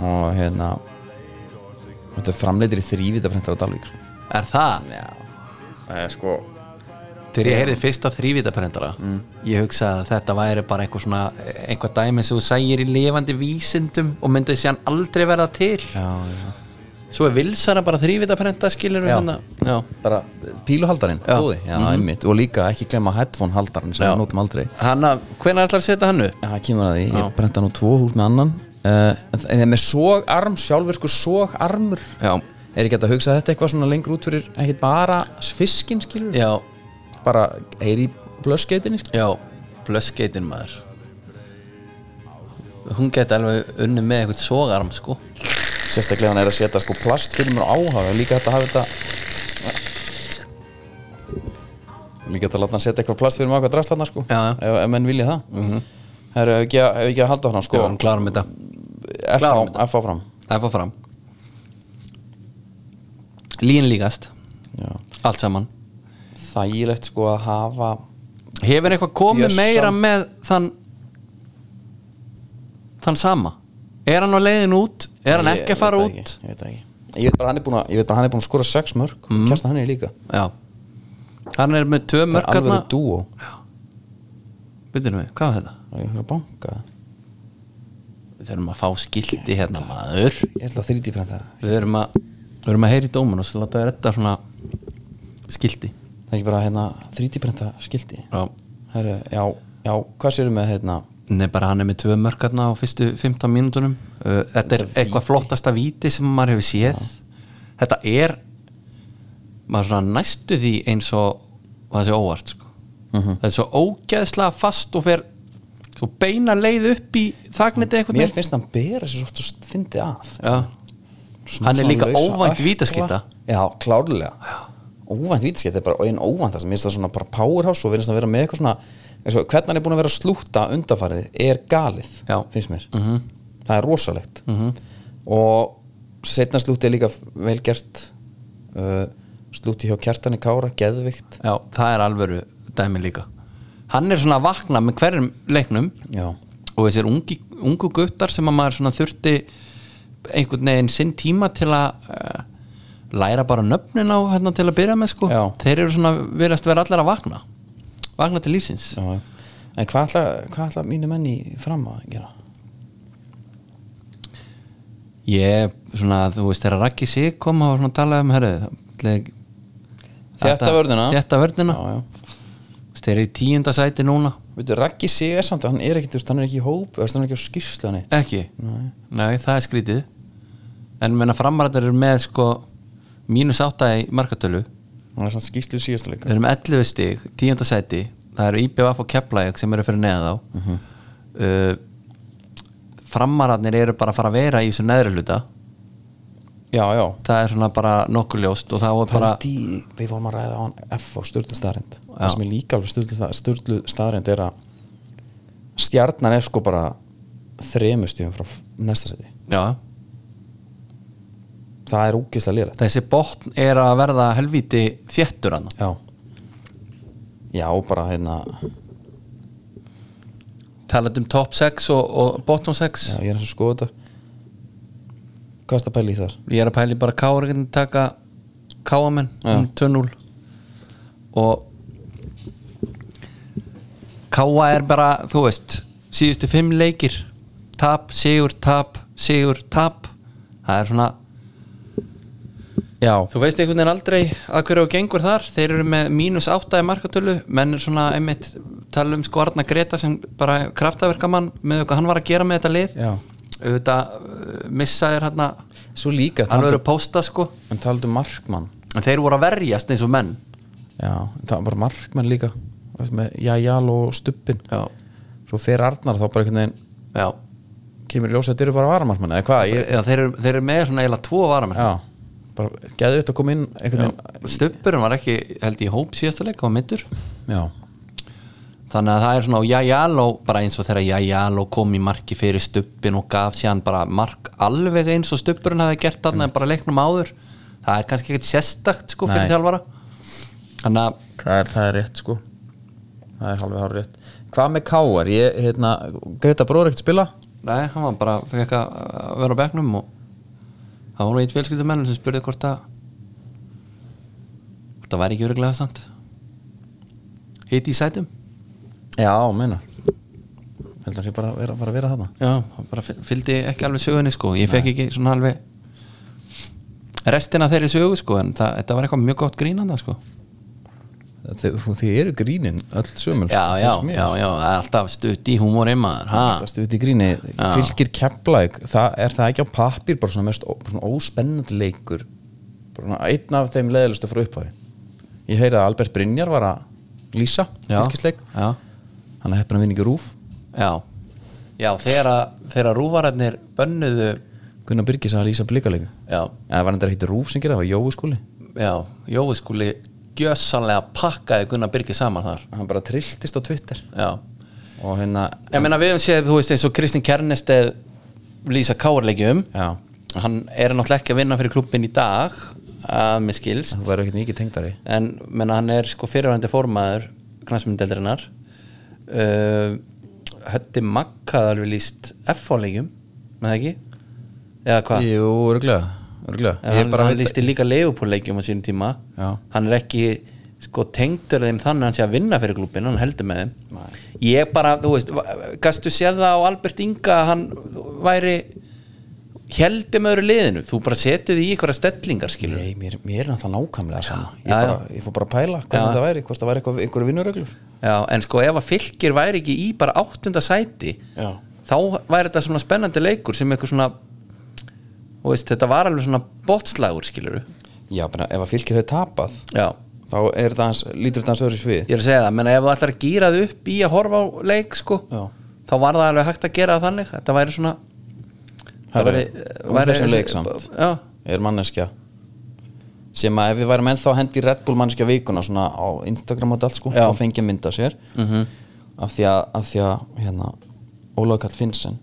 og hérna þetta er framleitir í þrývita prentar á Dalvík sko. Er það? Já, það er sko Þegar ég heyrði fyrst á þrývitaprendara Mm. ég hugsa að þetta væri bara eitthvað svona einhvað dæmi sem þú sægir í lifandi vísindum og myndið sér hann aldrei verða til já, já. Svo er vilsara bara þrývitaprenda skilur Já. við Já, bara píluhaldarinn, Já. góði já, einmitt, og líka ekki glemma headphone haldarinn sem Já. við notum aldrei. Hanna, hvenær ætlar að setja hann upp? Já, það kemur að því, ég brenda nú tvo hús með annan. Uh, en það er með sogarm, sjálfvirkur sogarmur. Já, er ekki að hugsa þetta eitthvað svona lengur út fyrir ekkert bara fiskinn skilur já, bara heyri í blöskeitinni skilur já Blöskeitin maður. Hún geti alveg unni með eitthvað sogarm sko sérstaklega hann er að setja sko plastfilmur á áhaga líka hægt að hafa þetta líka hægt að láta hann setja eitthvað plastfilmur á eitthvað drast þarna sko. Já, já. ef, ef menn vilja það. Mm -hmm. Heru, ef, ekki ekki að halda fram Já, sko hann klárum þetta. F klárum á, F á fram Það er fór fram Lín líkast. Já. Allt saman. Þægilegt sko að hafa Hefur eitthvað komið meira með þann Þann sama Er hann á leiðin út? Er hann ekki að fara út? það ekki, ég veit það ekki. Ég veit bara hann er búin að, bara er búin að skora sex mörg mm. kjæsta hann er líka. Já. Hann er með tvö það mörk er alveg dúo Byrjum við, hvað var þetta? ég höfður að banka Við þurfum að fá skilti hérna maður. Ég ætla að 3D prenta. Við þurfum að Við að heyra í dómun og svo láta þetta svona skilti. Það er ekki bara hérna 3D prenta skildi Já. Heru, já, já, hvað sérum með hérna Nei, bara hann er með tvö mörk hérna á fyrstu 15 mínútunum. Uh, Þetta er eitthvað flottasta víti sem maður hefur séð. Þetta er maður svona næstu því eins og það sé óvart sko. Mhm. Það er svo ógeðslega fast og fer svo beina leið upp í þagniti einhvern mér finnst hann bera sér svo oft að fyndi að. Já, Hann er líka óvænt ökkla. vítaskytta. já, klárlega. Óvænt vítaskipta er bara einn óvænt sem minnst það svona bara powerhouse og verðist að vera með eitthvað svona eins og hvernig hann er búin að vera slúta undarfarið er galið, Já. finnst mér Mhm. það er rosalegt -hmm. og setna slúti er líka vel gert uh, slúti hjá kjartani Kára, geðvikt já, það er alvöru dæmi líka Hann er svona að vakna með hverjum leiknum já, og þessir ungi, ungu guttar sem að maður svona þurfti einhvern veginn sinn tíma til að uh, læra bara nöfnin á hérna til að byrja með sko Já. þeir eru svona, verðast vera allir að vakna vakna til lífsins. Já, en hvað ætla, hvað ætla mínu menni fram að gera? Ég, svona, þú veist, þegar Raggi sig kom og var svona að tala um, herru þetta vörnina já, já. þeir eru í tíunda sæti núna. Veitu, Raggi sig er samt, hann er ekkit, þú veist, hann er ekki í hóp þú veist, hann er ekki á skýrsla neitt ekki, Nei. það er skrítið. En menna framarættar eru með sko mínus átta í markatölu hann er samt skýrslu síðasta leika við erum 11 stig, tíunda sæti. Það eru IBF og Keflæk sem eru fyrir neða þá. Uh Mhm. -huh. framararnir eru bara að fara að vera í þessu neðri hluta. Já, já, það er svona bara nokkuð ljóst og þá er bara Paldi, við vorum að ræða á hann F á styrlu staðrind það sem er líka alveg styrlu staðrind er að stjarnan er sko bara þremu stíðum frá næsta seti já, það er úkist að lýra þessi botn er að verða helvíti þéttur hann já. Já, bara hérna. Talað um top 6 og, og bottom 6 já, ég er að skoða þetta. Hvað er þetta pæli í þar? ég er að pæli bara ekki taka káamenn um 2-0 og káa er bara þú veist, síðustu fimm leikir. Tap, sigur, tap sigur, tap. Það er svona, já, þú veist einhvern veginn aldrei að hverju og gengur þar, þeir eru með mínus átta í markatölu, menn er svona einmitt tala um sko Arna Greta sem bara kraftaverkamann með hvað hann var að gera með þetta lið. Já. Auðvitað uh, missaðir hann svo líka, alveg það eru pósta sko. En taldu markmann. En þeir voru að verjast eins og menn. Já, það var markmann líka. Jajal og Stubbin. Já, svo fer Arnar þá bara einhvern veginn já, kemur í ljós að þetta eru bara varamarkmann eða hvað, ég, þeir, eru, þeir eru með svona eiginlega tvo varamenn já bara geðu þetta að koma inn Stubburinn var ekki held í hóp síðasta leik og mittur já, þannig að það er svona og Jajalo bara eins og þegar Jajalo kom í marki fyrir Stubbin og gaf síðan bara mark alveg eins og Stubburinn hefði gert þarna en bara leiknum áður. Það er kannski ekkert sérstakt sko fyrir þjálfara. Þannig að það er, það er rétt sko. Það er halveg hár rétt hvað með Káar, ég, hérna Greta Bróður ekkert spila? Nei, hann var bara fekk að að vera á bekknum og það var nú eitt fjölskyldumennum sem spurði hvort að hvort það væri ekki öruglega samt hiti í sætum? Já, meina. Held að sé bara að vera, bara að vera þarna. Já, bara fyl- fylgdi ekki alveg sögunni sko. Ég fekk ekki svona alveg restina þeirri sögu sko en það, þetta var eitthvað mjög gott grínanda sko Þið, eru grínin öll sömul Já, já, já, já, er alltaf stutt í húmóri maður ha? Það stuði í gríni. Fylgir keplæk, það er það ekki á pappír bara svona mest svona óspennandi leikur? Einn af þeim leðilustu frá upphafi. Ég heyri að Albert Brynjar var að lýsa Já, fylgisleik. já, hann er heppin að vinna ekki rúf já. Já, þegar, rúvararnir bönnuðu Gunnar Byrgis að lýsa blikaleiku Já, eða var þetta ekki rúf sem gera, það? Var Jói skúli? Já, Jói skúli gjössanlega pakkaði Gunnar Birgir saman þar. Hann bara trilltist á Twitter. Já, og hérna ég meina við höfum séð, þú veist eins og Kristinn Kernesteð lýsa káarleikjum já, hann er náttúrulega ekki að vinna fyrir klubbin í dag að mér skilst. Það var ekkert mikið tengdari. En menna, hann er sko fyrirvændi formaður knæsmyndeldarinnar uh, Hötti Magga hafði alveg lýst F-fáleikjum, með ekki? Eða hvað, jú. Ef hann, hann lýsti líka Leopold-leikjum á sínum tíma. Já. hann er ekki sko tengdur þeim þannig að hann sé að vinna fyrir klubbin hann heldur með þeim. Ég bara, þú veist, gastu séð það á Albert Inga að hann væri heldur með öðru liðinu? Þú bara setið í einhverja stellingar skilur Nei, mér, mér er náttúrulega nákvæmlega sama. Ég, Já, bara, ég fór bara að pæla hvað Já. þetta væri hvort það væri eitthvað, einhverju vinnuröglur Já, en sko ef að fylgir væri ekki í bara áttunda sæti Já. þá væri þetta svona spennandi leikur sem eitthvað svona þú veist, þetta var alveg svona botslagur skilur já, bara ef að fylgir þau tapað Já, þá er þetta hans, lítur þetta hans öðru svið ég er að segja það menn ef þú ætlar að gýra þið upp í að horfa á leik sko, Já. þá var það alveg hægt að gera það þannig. Þetta væri svona Herru, um þessum leik samt. Er manneskja. Sem að ef við værum ennþá að hendi Red Bull manneskja vikuna svona á Instagram og allt sko, þá fengi að mynda sér. -hmm. af því að, því að hérna, Ólaug Kall Finnsen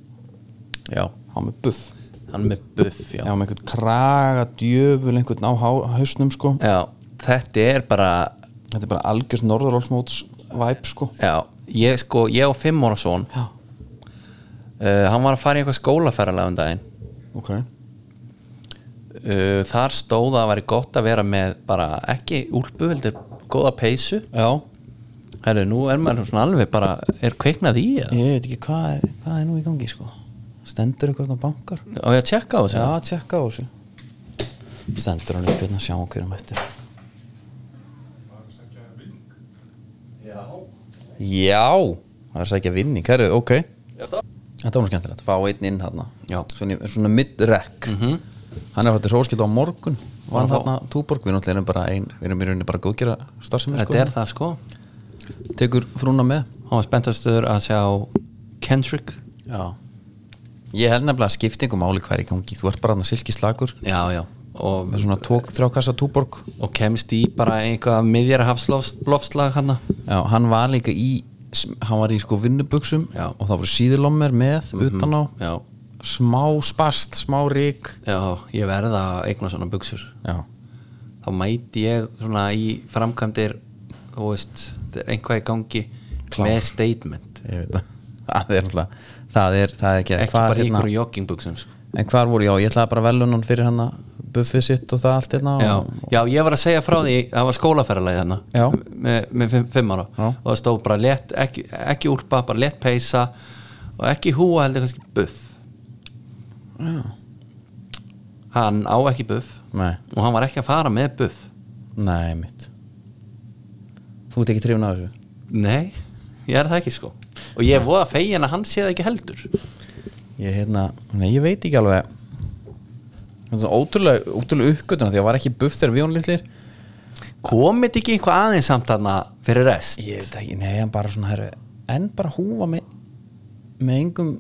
já, hann með buff hann með buff já. já, með einhvern kraga djöful einhvern á hausnum sko. Já, þetta er bara þetta er bara algjörst norðurálsmóts væp sko. Já, ég sko, ég og fimm ára son já, uh, hann var að fara í eitthvað skólaferralega um daginn. Ok. Uh, þar stóð að væri gott að vera með bara ekki úlpu, heldur góða peysu. Herru, nú er maður svona alveg bara er kveiknað í ég veit ekki hvað er, hvað er nú í gangi sko stendur einhvern á bankar? Og ég að tjekka á þessu? Já, tjekka á þessu. Stendur hann upp hérna að sjá hverjum eftir. Já það er sækja vinning, herru, ok. Þetta var skemmtilegt, fá einn inn Já. svona, svona mid-rek Mhm. hann er hætti róskild á morgun. Var að þarna túborg, við náttúrulega erum bara ein við erum í rauninni bara góðgera starfsemi þetta sko. er það sko. Tekur frúna með. Hann var spenntastur að sjá Kendrick. Já ég held nefnilega að skiptingum máli hver í gangi. Þú ert bara þarna silki slagur já, já. Og, með svona tók, þrjákassa túborg. Og kemst í bara einhvað miðjarhafslofslag hann já, hann var líka í hann var í sko vinnubuxum Já. og það voru síðurlommer með utan á. já, smá spast, smá rík já, ég verða að eigna svona buksur já, þá mæti ég svona í framkvæmdir þú veist, einhvað í gangi Klár. með statement. Ég veit það það er alltaf, það er, það er ekki ekki hvar, bara í hérna, einhverju joggingbuksum sko. en hvar voru, já, ég ætlaði bara velunan fyrir hann buffið sitt og það allt hérna já, já, ég var að segja frá því það var skólaferðalagi þarna Já. með, með fimm, fimm ára Já. og það stóð bara létt, ekki, ekki úrpa bara létt peysa og ekki húa heldur kannski buff Já. hann á ekki buff nei, og hann var ekki að fara með buff nei, mitt þú ert ekki trefun á þessu nei, ég er það ekki sko. Og ég voða fegin að hann sé það ekki heldur. Ég, hérna, nei, ég veit ekki alveg. Þetta er svo ótrúlega, ótrúlega uppgötuna því að var ekki buff þegar við hún litlir komið ekki einhvað aðeins samt þarna fyrir rest? Ég veit ekki, nei, hann bara svona herri, en bara húfa með með engum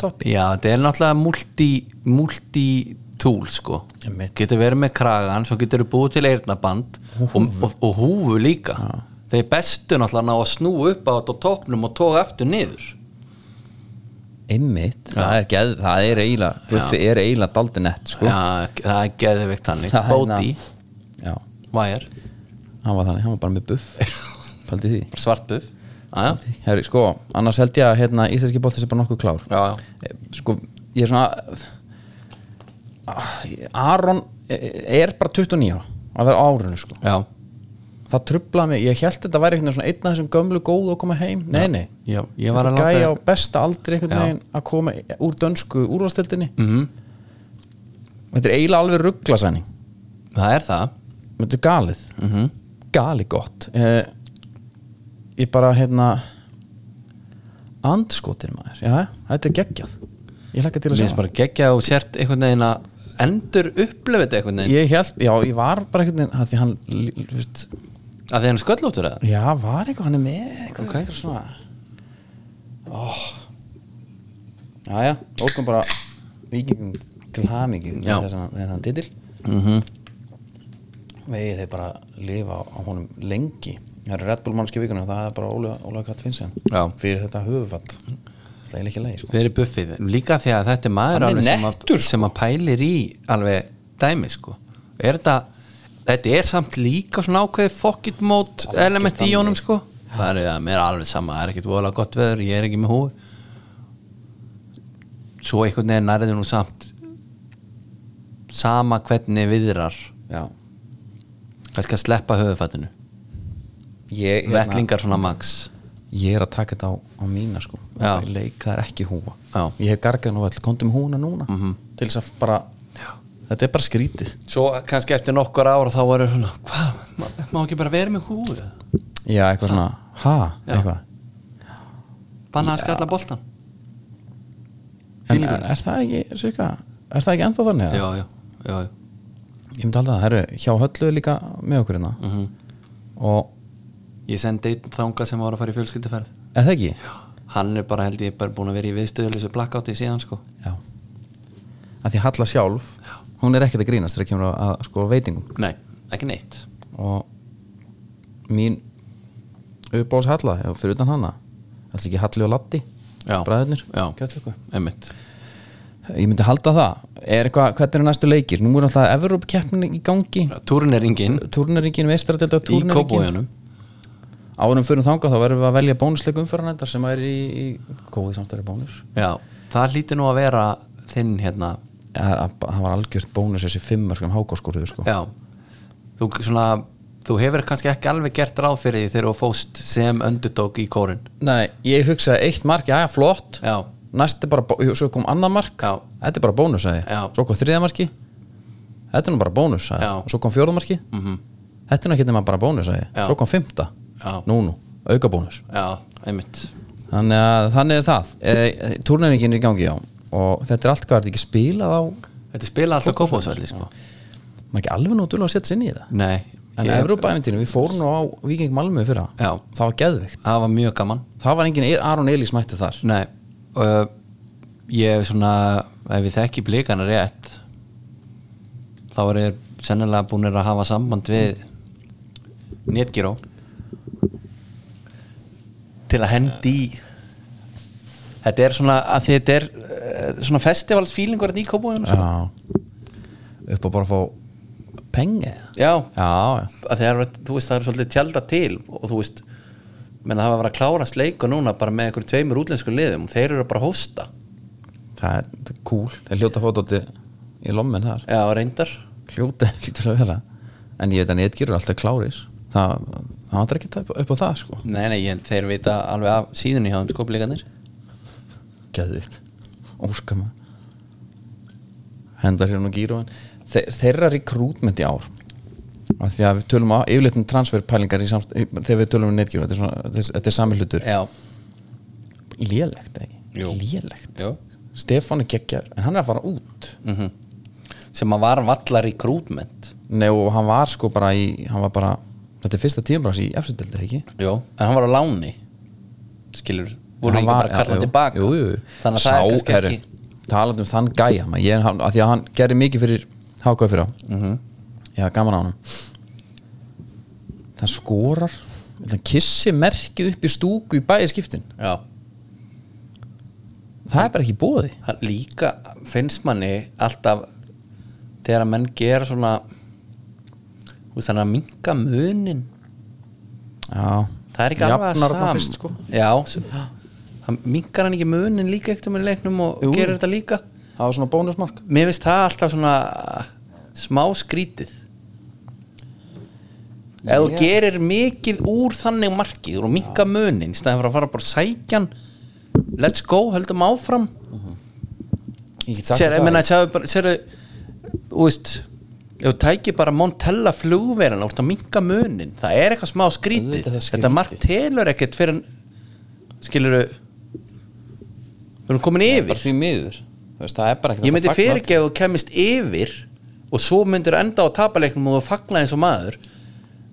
toppi. Já, þetta er náttúrulega multi, multi tool sko. Getur verið með kragan svo getur búið til eyrnaband og, og, og húfu líka þeir bestu náttúrulega ná að snú upp á þetta á toppnum og tóga eftir niður. Einmitt, það er, geð, það er eiginlega buffi er eiginlega daldi nett sko. já, það er geðvikt Það er bóti, væjar, hann var þannig, hann var bara með buff. Svart buff. Herri, sko, annars held ég að hérna, íslenski bóttis er bara nokkuð klár. Já, já. Eh, sko, ég er svona Ah, Aron eh, er bara 29 ára. Að vera á árinu sko. Já, það trublaði mig, ég held þetta væri einhvern veginn einn af þessum gömlu góðu að koma heim. Nei, nei, Já, ég var að gæja á láta besta aldri einhvern veginn að koma úr dönsku úrvastildinni Mhm. þetta er eiginlega alveg rugglasæning. Það er það. Þetta er galið. Mm gali gott. Eh, ég bara hérna andskotir maður. Já, þetta er geggjað. Ég hlakka til að Mér sjá finnst bara geggja og sért einhvern veginn að endur upplöfu þetta einhvern veginn. Ég held, já, ég var bara einhvern veginn að því hann, að því hann er sköllóttur eða já, var eitthvað hann er með eitthvað, Ok. eitthvað svona oh. já, já, óskum bara vikingum til hamingju Já. þessan titil -hmm. vegið þeir bara lifa á, honum lengi það er Red Bull mannski vikuna og það er bara Óla, Óla Katt Finnsen Já. fyrir þetta höfufall það er ekki leið sko. fyrir buffið líka því að þetta er maður Hann er alveg sem, nettur, að, sko. sem að pælir í alveg dæmi sko er þetta þetta er samt líka svona ákveði fokkit mót element í honum sko. Það er að mér er alveg sama, það er ekkert voðalega gott veður ég er ekki með húi svo einhvern veginn nærður nú samt sama hvernig viðrar. Já. Kannski að sleppa höfufattinu hérna, vettlingar svona max. Ég er að taka þetta á, á mína sko. Leik, það er ekki húfa. Já. ég hef gargað nú all, komdu með húna núna. Mhm. til þess að bara þetta er bara skrítið. Svo kannski eftir nokkur ára þá verður svona hvað, má, má ekki bara vera með húi já, eitthvað svona, ha, Já. eitthvað. Banna að skalla boltan en er, er það ekki, sirka, er það ekki ennþá þannig? eða? já, já, já, já. ég myndi alltaf að það eru hjá höllu líka með okkur hérna. Mm og, ég sendi einn þanga sem var að fara í fjölskylduferð. Eða það ekki? hann er bara held ég bara búin að vera í viðstöðuleysu blackouti síðan sko. Já. Að því Halla sjálf, hún er ekkert að grínast þegar kemur að, að sko veitingum. Nei, ekki neitt. Og mín uppbóðs Halla, fyrir utan hana ætla ekki Halli og Latti bræðurnir, ég myndi halda það. Er eitthvað, hvernig eru næstu leikir? Nú er alltaf Evrópkeppnin í gangi. Túrneringin í turnaringin kópójanum árum fyrir þangað þá verðum við að velja bónusleikum umfyrirnændar sem er í, í góði samstæri bónus. Já, það hlýtur nú að vera þinn hérna það, var algjört bónus þessi fimmörskum hákáskóruðu sko. já, þú svona þú hefur kannski ekki alveg gert ráð fyrir því þegar þú fóst sem underdog í kórin nei, ég hugsaði eitt mark, já, flott. Já, næst er bara, svo kom annað mark. Já. þetta er bara bónus, svo kom þriða marki þetta er nú bara bónus, svo kom fjórða marki mhm, þetta er nú ekki nema bara bónus, svo kom fymta, nú nú, auka bónus. Þannig að þannig er það. E, turnaringin er í gangi, já og þetta er allt hvað er þetta ekki spilað á þetta spila alltaf kópósvelli sko. Maður ekki alveg nótulega að setja sinni í það nei, en ég- Evrópaæventinu, við fórum nú á Viking Malmö fyrra, Já. það var geðvikt það var mjög gaman. Það var engin Aron Elís mættu þar. Nei. Uh, Ég hef svona ef við þekki blikana rétt þá er ég sennilega búinir að hafa samband við Netgyro til að hendi í. Þetta er svona að þetta er uh, svona festivalsfílingur í já. Upp á bara að fá pengi já, já, að það er, þú veist það er svolítið tjálta til og þú veist menn það hafa verið að klára sleiku núna bara með einhverjum tveimur útlensku liðum og þeir eru bara að hósta. Það er, það er cool. Það er hljóta fótóti í lommin þar. Já, reyndar. Hljóta lítur að vera. En ég veit að netgjur alltaf klárir. Það, það vantar ekki upp, upp á það sko. Nei, nei, ég, þeir vita alveg af síðunni hjá þeim skoplíkanir geðvikt, óskar maður. Henda sér nú gíru Þe, þeirra rekrútment í ár af því að við tölum á yfirleitt um transferpælingar þegar við tölum um netgjur þetta er, svona, þetta þetta sami hlutur. Já, lélegt, lélegt. Stefán er geggjar, en hann er að fara út. Mm Sem að var vallar í krútment Nei, og hann var sko bara í bara, þetta er fyrsta tíumbrás í efstudildi, ekki? Jú, en hann var á láni Skilur, voru ekki var- bara að kalla já, hann jú, tilbaka. Jú, jú. Þannig að það er kannski herru, ekki talandi um þann gæja maður, ég, hann, að því að hann gerði mikið fyrir hákvæð fyrir á. Mm ég hafa gaman á hann það skorar. Hann kissi merkið upp í stúku í bæði skiptin. Já, það er bara ekki bóði líka finnst manni alltaf þegar að menn gera svona þannig að minka munin. Já, það er ekki alveg að Jafnar þarna sam fyrst, sko. Já, hann minkar hann ekki munin líka ekkert með leiknum og Jú. gerir þetta líka? Það var svona bónusmark. Mér finnst það alltaf svona smá skrítið. Ef þú gerir mikið úr þannig markið og minka munin í stæðan fyrir að fara bara sækjan let's go, höldum áfram. Ég get sagt sér, ég það. meina, sér, sér þú veist ef þú tækir bara Montella flugverðan og minka munin, það er eitthvað smá skrítið. Það þetta mark telur ekkert fyrir skilur við erum komin yfir. bara því miður. Veist, það er bara ekkert ég myndi hægt að fagna fyrir ekki að þú kemist yfir og svo myndir enda á tapaleiknum og þú fagna eins og maður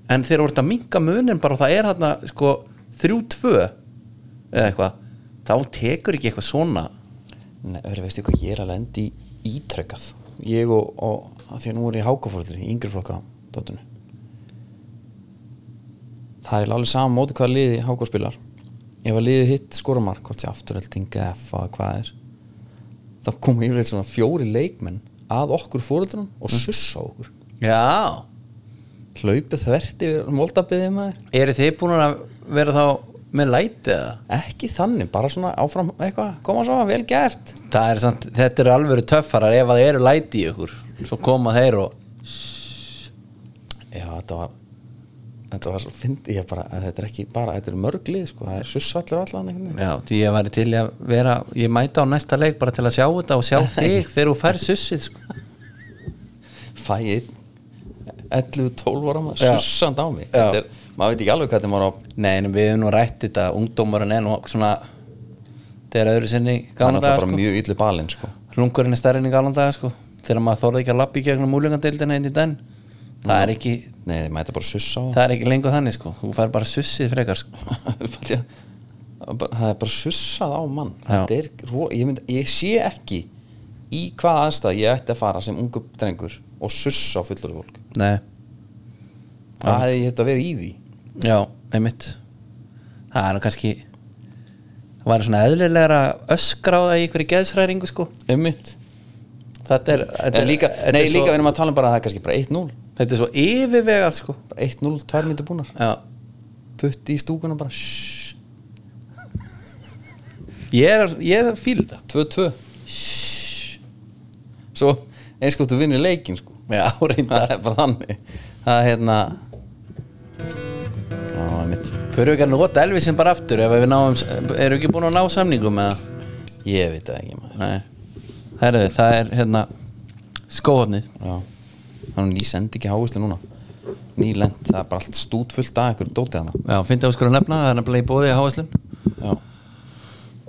en þú ert að minka munin bara og það er þarna sko þrjú tvö eða eitthvað þá tekur ekki eitthvað svona. Nei, öðru veistu hvað ég er að lendi í ítrekkað Ég og, og því að nú er ég hákafórður í yngri flokka dóttunni Það er alveg sama móti hvað liði hákaspilar Ef að liði hitt skoramark hvort sé afturhelding F að hvað er þá koma yfirleitt svona fjóri leikmenn að okkur fóruldrunum og sussa á okkur. Já. Hlaupið þvert yfir moldabiðið maður. Eru þið búin að vera þá með læti eða? ekki þannig, bara svona áfram eitthvað, koma svo, vel gert. Það er samt, þetta eru alvöru töffarar. Ef að það eru læti í ykkur svo koma þeir og Já, þetta var þetta var svo fyndi ég bara að þetta er ekki bara, þetta er mörglið sko, það er sussallur allan já, því ég væri til að vera ég mæta á næsta leik bara til að sjá þetta og sjá þig þegar þú fær sussið sko. fæ einn 11-12 ára maður sussand á mig. Þetta er, maður veit ekki alveg hvað þetta maður á Nei, en við hefum nú rætt þetta ungdómarinn er nú svona þegar öðru sinni það er bara sko. mjög yllu balinn sko. hlungurinn er stærri en í gána daga sko. þegar maður þorði ekki að lappa í gegnum múlingadeildina inn í den það er ekki nei, þeir mæta bara sussa á. Það er ekki lengur þannig sko. þú fær bara sussið frekar sko. það er bara sussað á mann. Er, ég, mynd, ég sé ekki í hvað aðstæð ég ætti að fara sem ungu drengur og sussa á fullur fólk. Nei, það hefði ég þetta verið í því. Já, einmitt. Það er kannski það væri svona á það í ykkur í geðsræringu sko. einmitt. Þetta er, þetta en líka, þetta nei er líka svo, við erum að tala um bara að það er kannski bara 1-0 þetta er svo yfirvegað sko. bara 1-0, tvær myndir búnar. Já. Putti í stúkuna bara shhh, ég er, ég er fíl þetta. 2-2 shhh. svo eins sko þú vinnir leikin sko. Já, reyndar. Það er bara þannig. Það er hérna á, mitt Fyrir við ekki að nota Elvisin bara aftur ef við náum, erum við ekki búin að ná samningum eða? ég veit það ekki maður. Nei, herðu, það er hérna skóhotnið já það er ný sendi ekki háislu núna. Ný lent, það er bara allt stút fullt af ykkur dótið hana Já, finnst það að skora nefna, það er nefnilega í bóði háaslun já,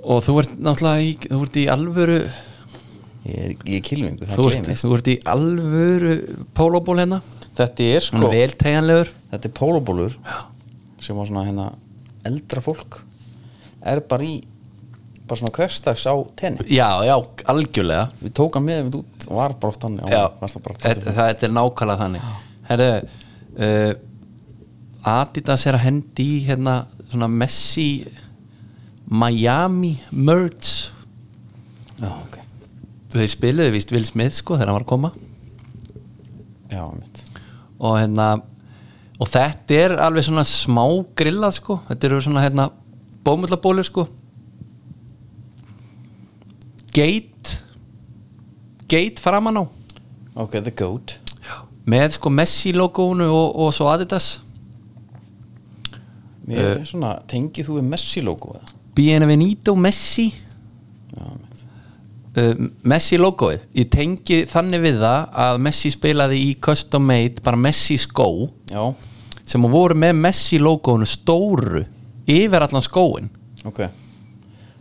og þú ert náttúrulega í, þú ert í alvöru ég er, ég kilvingu, þú það ert, gleymist. þú ert í alvöru pólóból hérna, þetta er sko, þetta er pólubólur sem var svona hérna eldra fólk. Er bara í bara svona hverstags á tenni. Já, já, algjörlega. Við tók hann með við út og var bara oft hann Já, þetta, þetta er nákvæmlega þannig. Herðu uh, Adidas er að hendi í hérna svona Messi Miami merge já, ok, þeir spiluðu víst Will Smith sko þegar hann var að koma. Já, mitt og hérna og þetta er alveg svona smá grillað sko. Þetta eru svona hérna bómullabólir sko gate gate framan á. Ok, the goat. Með sko Messi logoinu og, og svo Adidas. Mér er svona, tengið þú við Messi logo eða? Bienvenido Messi. Já, uh, Messi logoið. Ég tengi þannig við það að Messi spilaði í custom made bara Messi skó Já, sem voru með Messi logoinu stóru yfir allan skóin ok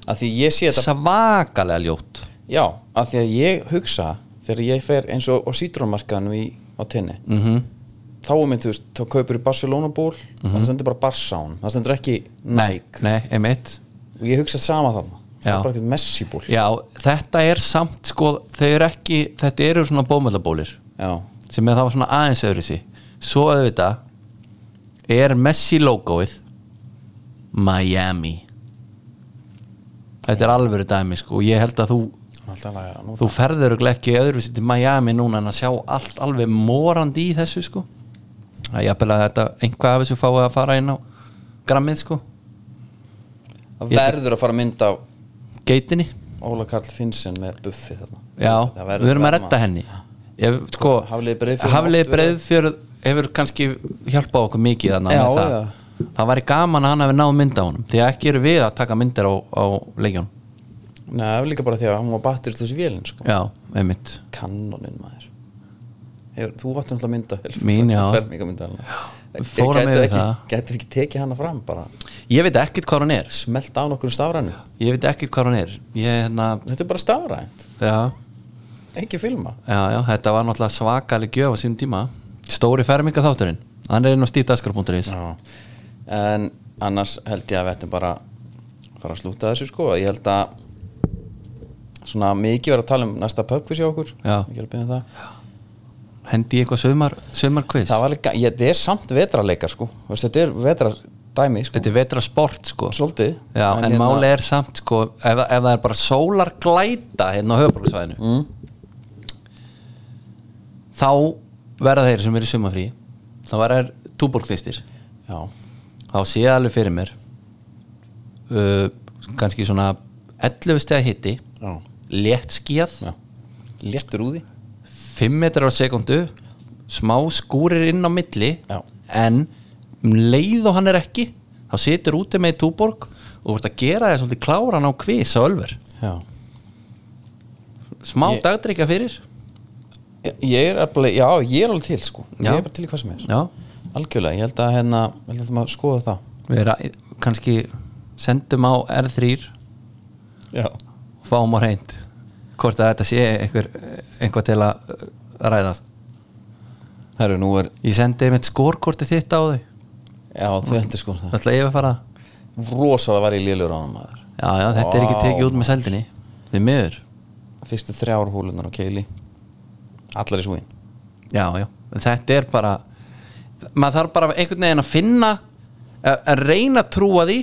Að því ég sé þetta svakalega ljótt. Já, að því að ég hugsa þegar ég fer eins og í, á tenni mm -hmm. þá er mynd, þú veist, þá kaupir í Barcelona ból það stendur bara Barsán, það stendur ekki Nike. nei, einmitt. Og ég hugsa sama þarna það er bara eitthvað Messi ból. Já, þetta er samt sko þau eru ekki, þetta eru svona bómöldabólir Já, sem er þá svona aðeins öðru sí svo auðvitað er Messi logoið Miami þetta er alvöru dæmi sko og ég held að þú að þú ferður ekki öðru sér til Miami núna en að sjá allt alveg morandi í þessu sko. Það er jafnvel að þetta einhvað af þessu fáið að fara inn á grammið sko. Það verður að fara að mynda á geitinni. Óla Karl Finnsen með buffi þarna. Já, við erum að redda henni. Ég, sko, Hafliði Breiðfjörð hefur kannski hjálpað okkur mikið þannig með það. já. Það væri gaman að hann hafi náð mynda á honum því að ekki eru við að taka myndir á, á leikjunum. Nei, það var líka bara því að hún var batterislusi vélinn sko. já, einmitt. Kannonin maður. Hefur, Þú vatn náttúrulega mynda Mín, já. Fermingamynda Fórum yfir það. Gætu ekki tekið hana fram bara? Ég veit ekkert hvað hann er. Smelt á nokkur stafrænu ég veit ekkert hvað hann er. Ég, hérna, Þetta er bara stafrænt. Já, Ekki filma já, já, þetta var náttúrulega svakalig gjöf á sínum tíma. Stóri ferminga þátturinn hann er inn á stíðdaskar.is Já. En annars held ég að við ættum bara fara að slúta þessu sko. Ég held að svona mikið verið að tala um næsta pubquiz hjá okkur. Ekki að byrja það. Hendi eitthvað sömar, sömar quiz? Það var líka, ég, er samt vetrarleikar sko. Þú veist, Þetta er vetrardæmi sko. Þetta er vetra sport sko. Svolítið. Já, en, hérna- máli er samt sko ef, ef það er bara sólar glæta hérna á höfuborgarsvæðinu mm, þá verða þeir sem eru í sumafrí þá verða þeir túborgþistir Já, þá sé ég alveg fyrir mér uh, kannski svona 11 steg hitti já, létt skíð Léttur úði. 5 metrar á sekundu smá skúrir inn á milli Já. en um leið og hann er ekki þá situr úti með í túborg og vart að gera það svolítið kláran á kvis á ölver. Já. Smá Ég- dagdrykja fyrir. Ég, ég er alveg, já, ég er alveg til sko. Já. Ég er bara til í hvað sem er. Já Algjörlega, ég held að hérna held að maður skoða það. Við ra- kannski sendum á R3 Já. og fáum á reynd hvort að þetta sé einhver, einhver til að uh, ræða. Herru, nú er ég sendi einmitt skórkorti þitt á þau. Já, þú endur sko það. Ætla ég að fara? Rosalega var ég lélur á maður. Já já þetta er ekki tekið út með seldinni. Við miður. Fyrstu þrjár húlunar á keili. Allar í súin já já þetta er bara maður þarf bara einhvern veginn að finna að, að reyna að trúa því.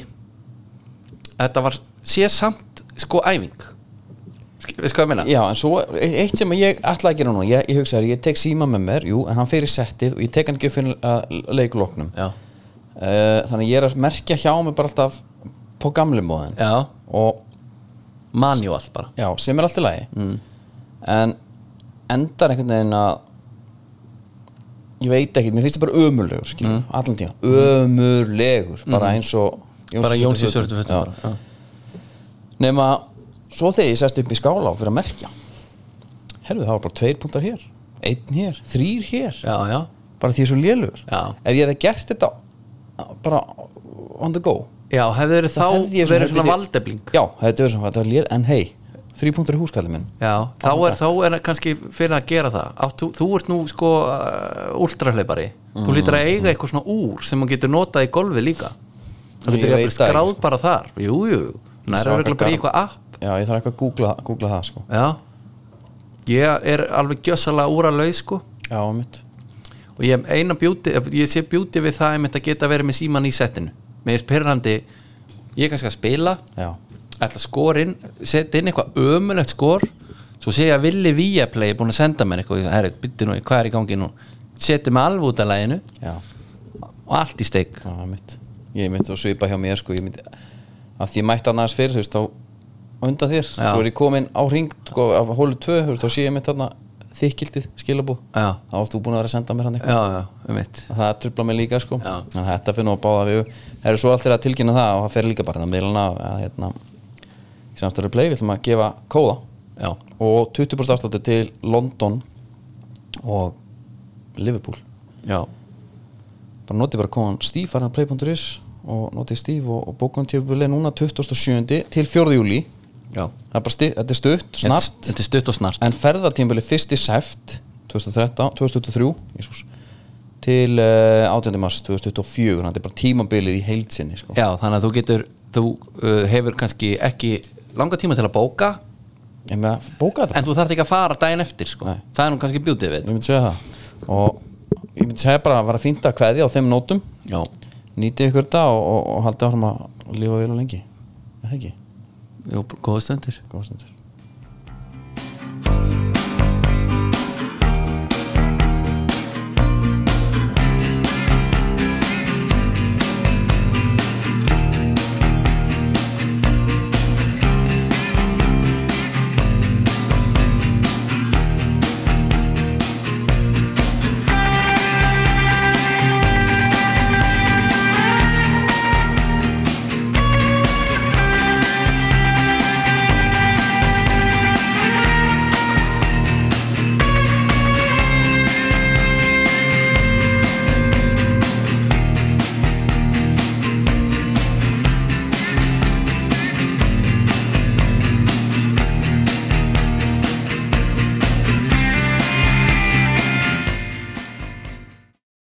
Að þetta var sé samt sko æfing. Sk- veist hvað ég meina? Já, en svo eitt sem ég ætla að gera nú Ég, ég hugsa þér, ég tek síma með mér Jú, en hann í settið og ég tek hann ekki upp fyrir uh, leikuloknum já. Uh, Þannig ég er að merkja hjá mig bara alltaf På gamli móðin já. Og manual bara. Já, sem er allt í lagi. Mm. En endar einhvern veginn að Ég veit ekki, mér finnst það bara ömurlegur mm. allan tíma, ömurlegur bara eins og bara Jóns í svörtu svörtu fötum. fötum Já. bara. Já. nema svo þegar ég sest upp í skála og fyrir að merkja herru það var bara tveir punktar hér einn hér, þrýr hér já já bara því ég er svo lélugur Já. ef ég hefði gert þetta bara on the go Já, hefði þá hefði verið svona valdebling já, hefði verið svona, lél en hei, þrý punktar í húskallið minn. Já, þá er, þá er kannski fyrir að gera það. Átt, þú, þú ert nú sko uh, últrahlaupari Þú lítur að eiga eitthvað svona úr sem þú getur notað í golfi líka. Ég getur veit eitthvað það skráð ekki, bara þar. Jú, jú, Ég sá nær er eitthvað bara eitthvað app. Já, ég þarf eitthvað að googla, googla það sko. Já. Ég er alveg gjössalega úr að laus sko. Já, mitt og ég, bjúti, ég sé bjúti við það einmitt að geta verið með síman í settinu. Með spyrrandi, ég kannski að spila. Já, ætla að skora inn setja inn eitthvað ömulegt skor. Svo ég að Willi Viaplay er búin að senda mér eitthvað herri, byttu nú, hvað er í gangi nú? Setja mig alveg út af læginu og allt í steik. Já, mitt ég mitt að svipa hjá mér sko. Ég mitt, að því ég mætti annars fyrir þú veist, á á undan þér, Já. svo er ég komin á ring sko, af hólu 2, þú veist, þá sé ég mitt þarna þykildið, skilabú já, þá átt þú búin að vera að senda mér hann eitthvað. Já, já, um mitt það trubla mig líka sko. Já. en þetta fyrir nú að báða við það eru svo alltaf að tilkynna það og það fer líka bara inn á miðluna að hérna í samstæður play við ætlum að gefa kóða já, og 20% afsláttu til London og Liverpool já, bara notið bara kóðan Steve farin að play.is og notið Steve og, og bókun tífubili núna 27. til 4. júli já það er bara sti, þetta er stutt, snart þetta er stutt og snart en ferðartímbili fyrst í seft 2013, 2023 Jesus, til uh, 18. mars 2024 þannig að þetta er bara tímabilið í heildsinni sko. já, þannig að þú getur þú uh, hefur kannski ekki langa tíma til að bóka. En, bóka en þú þarf ekki að fara daginn eftir sko. það er nú kannski bjútið við. Ég myndi segja það. Og ég myndi segja bara að vera að fýnda hverði á þeim nótum. Já. nýtið ykkur það og, og, og haldið áfram að lifa vel og lengi. Það er ekki? Jó, góða stundir, góða stundir.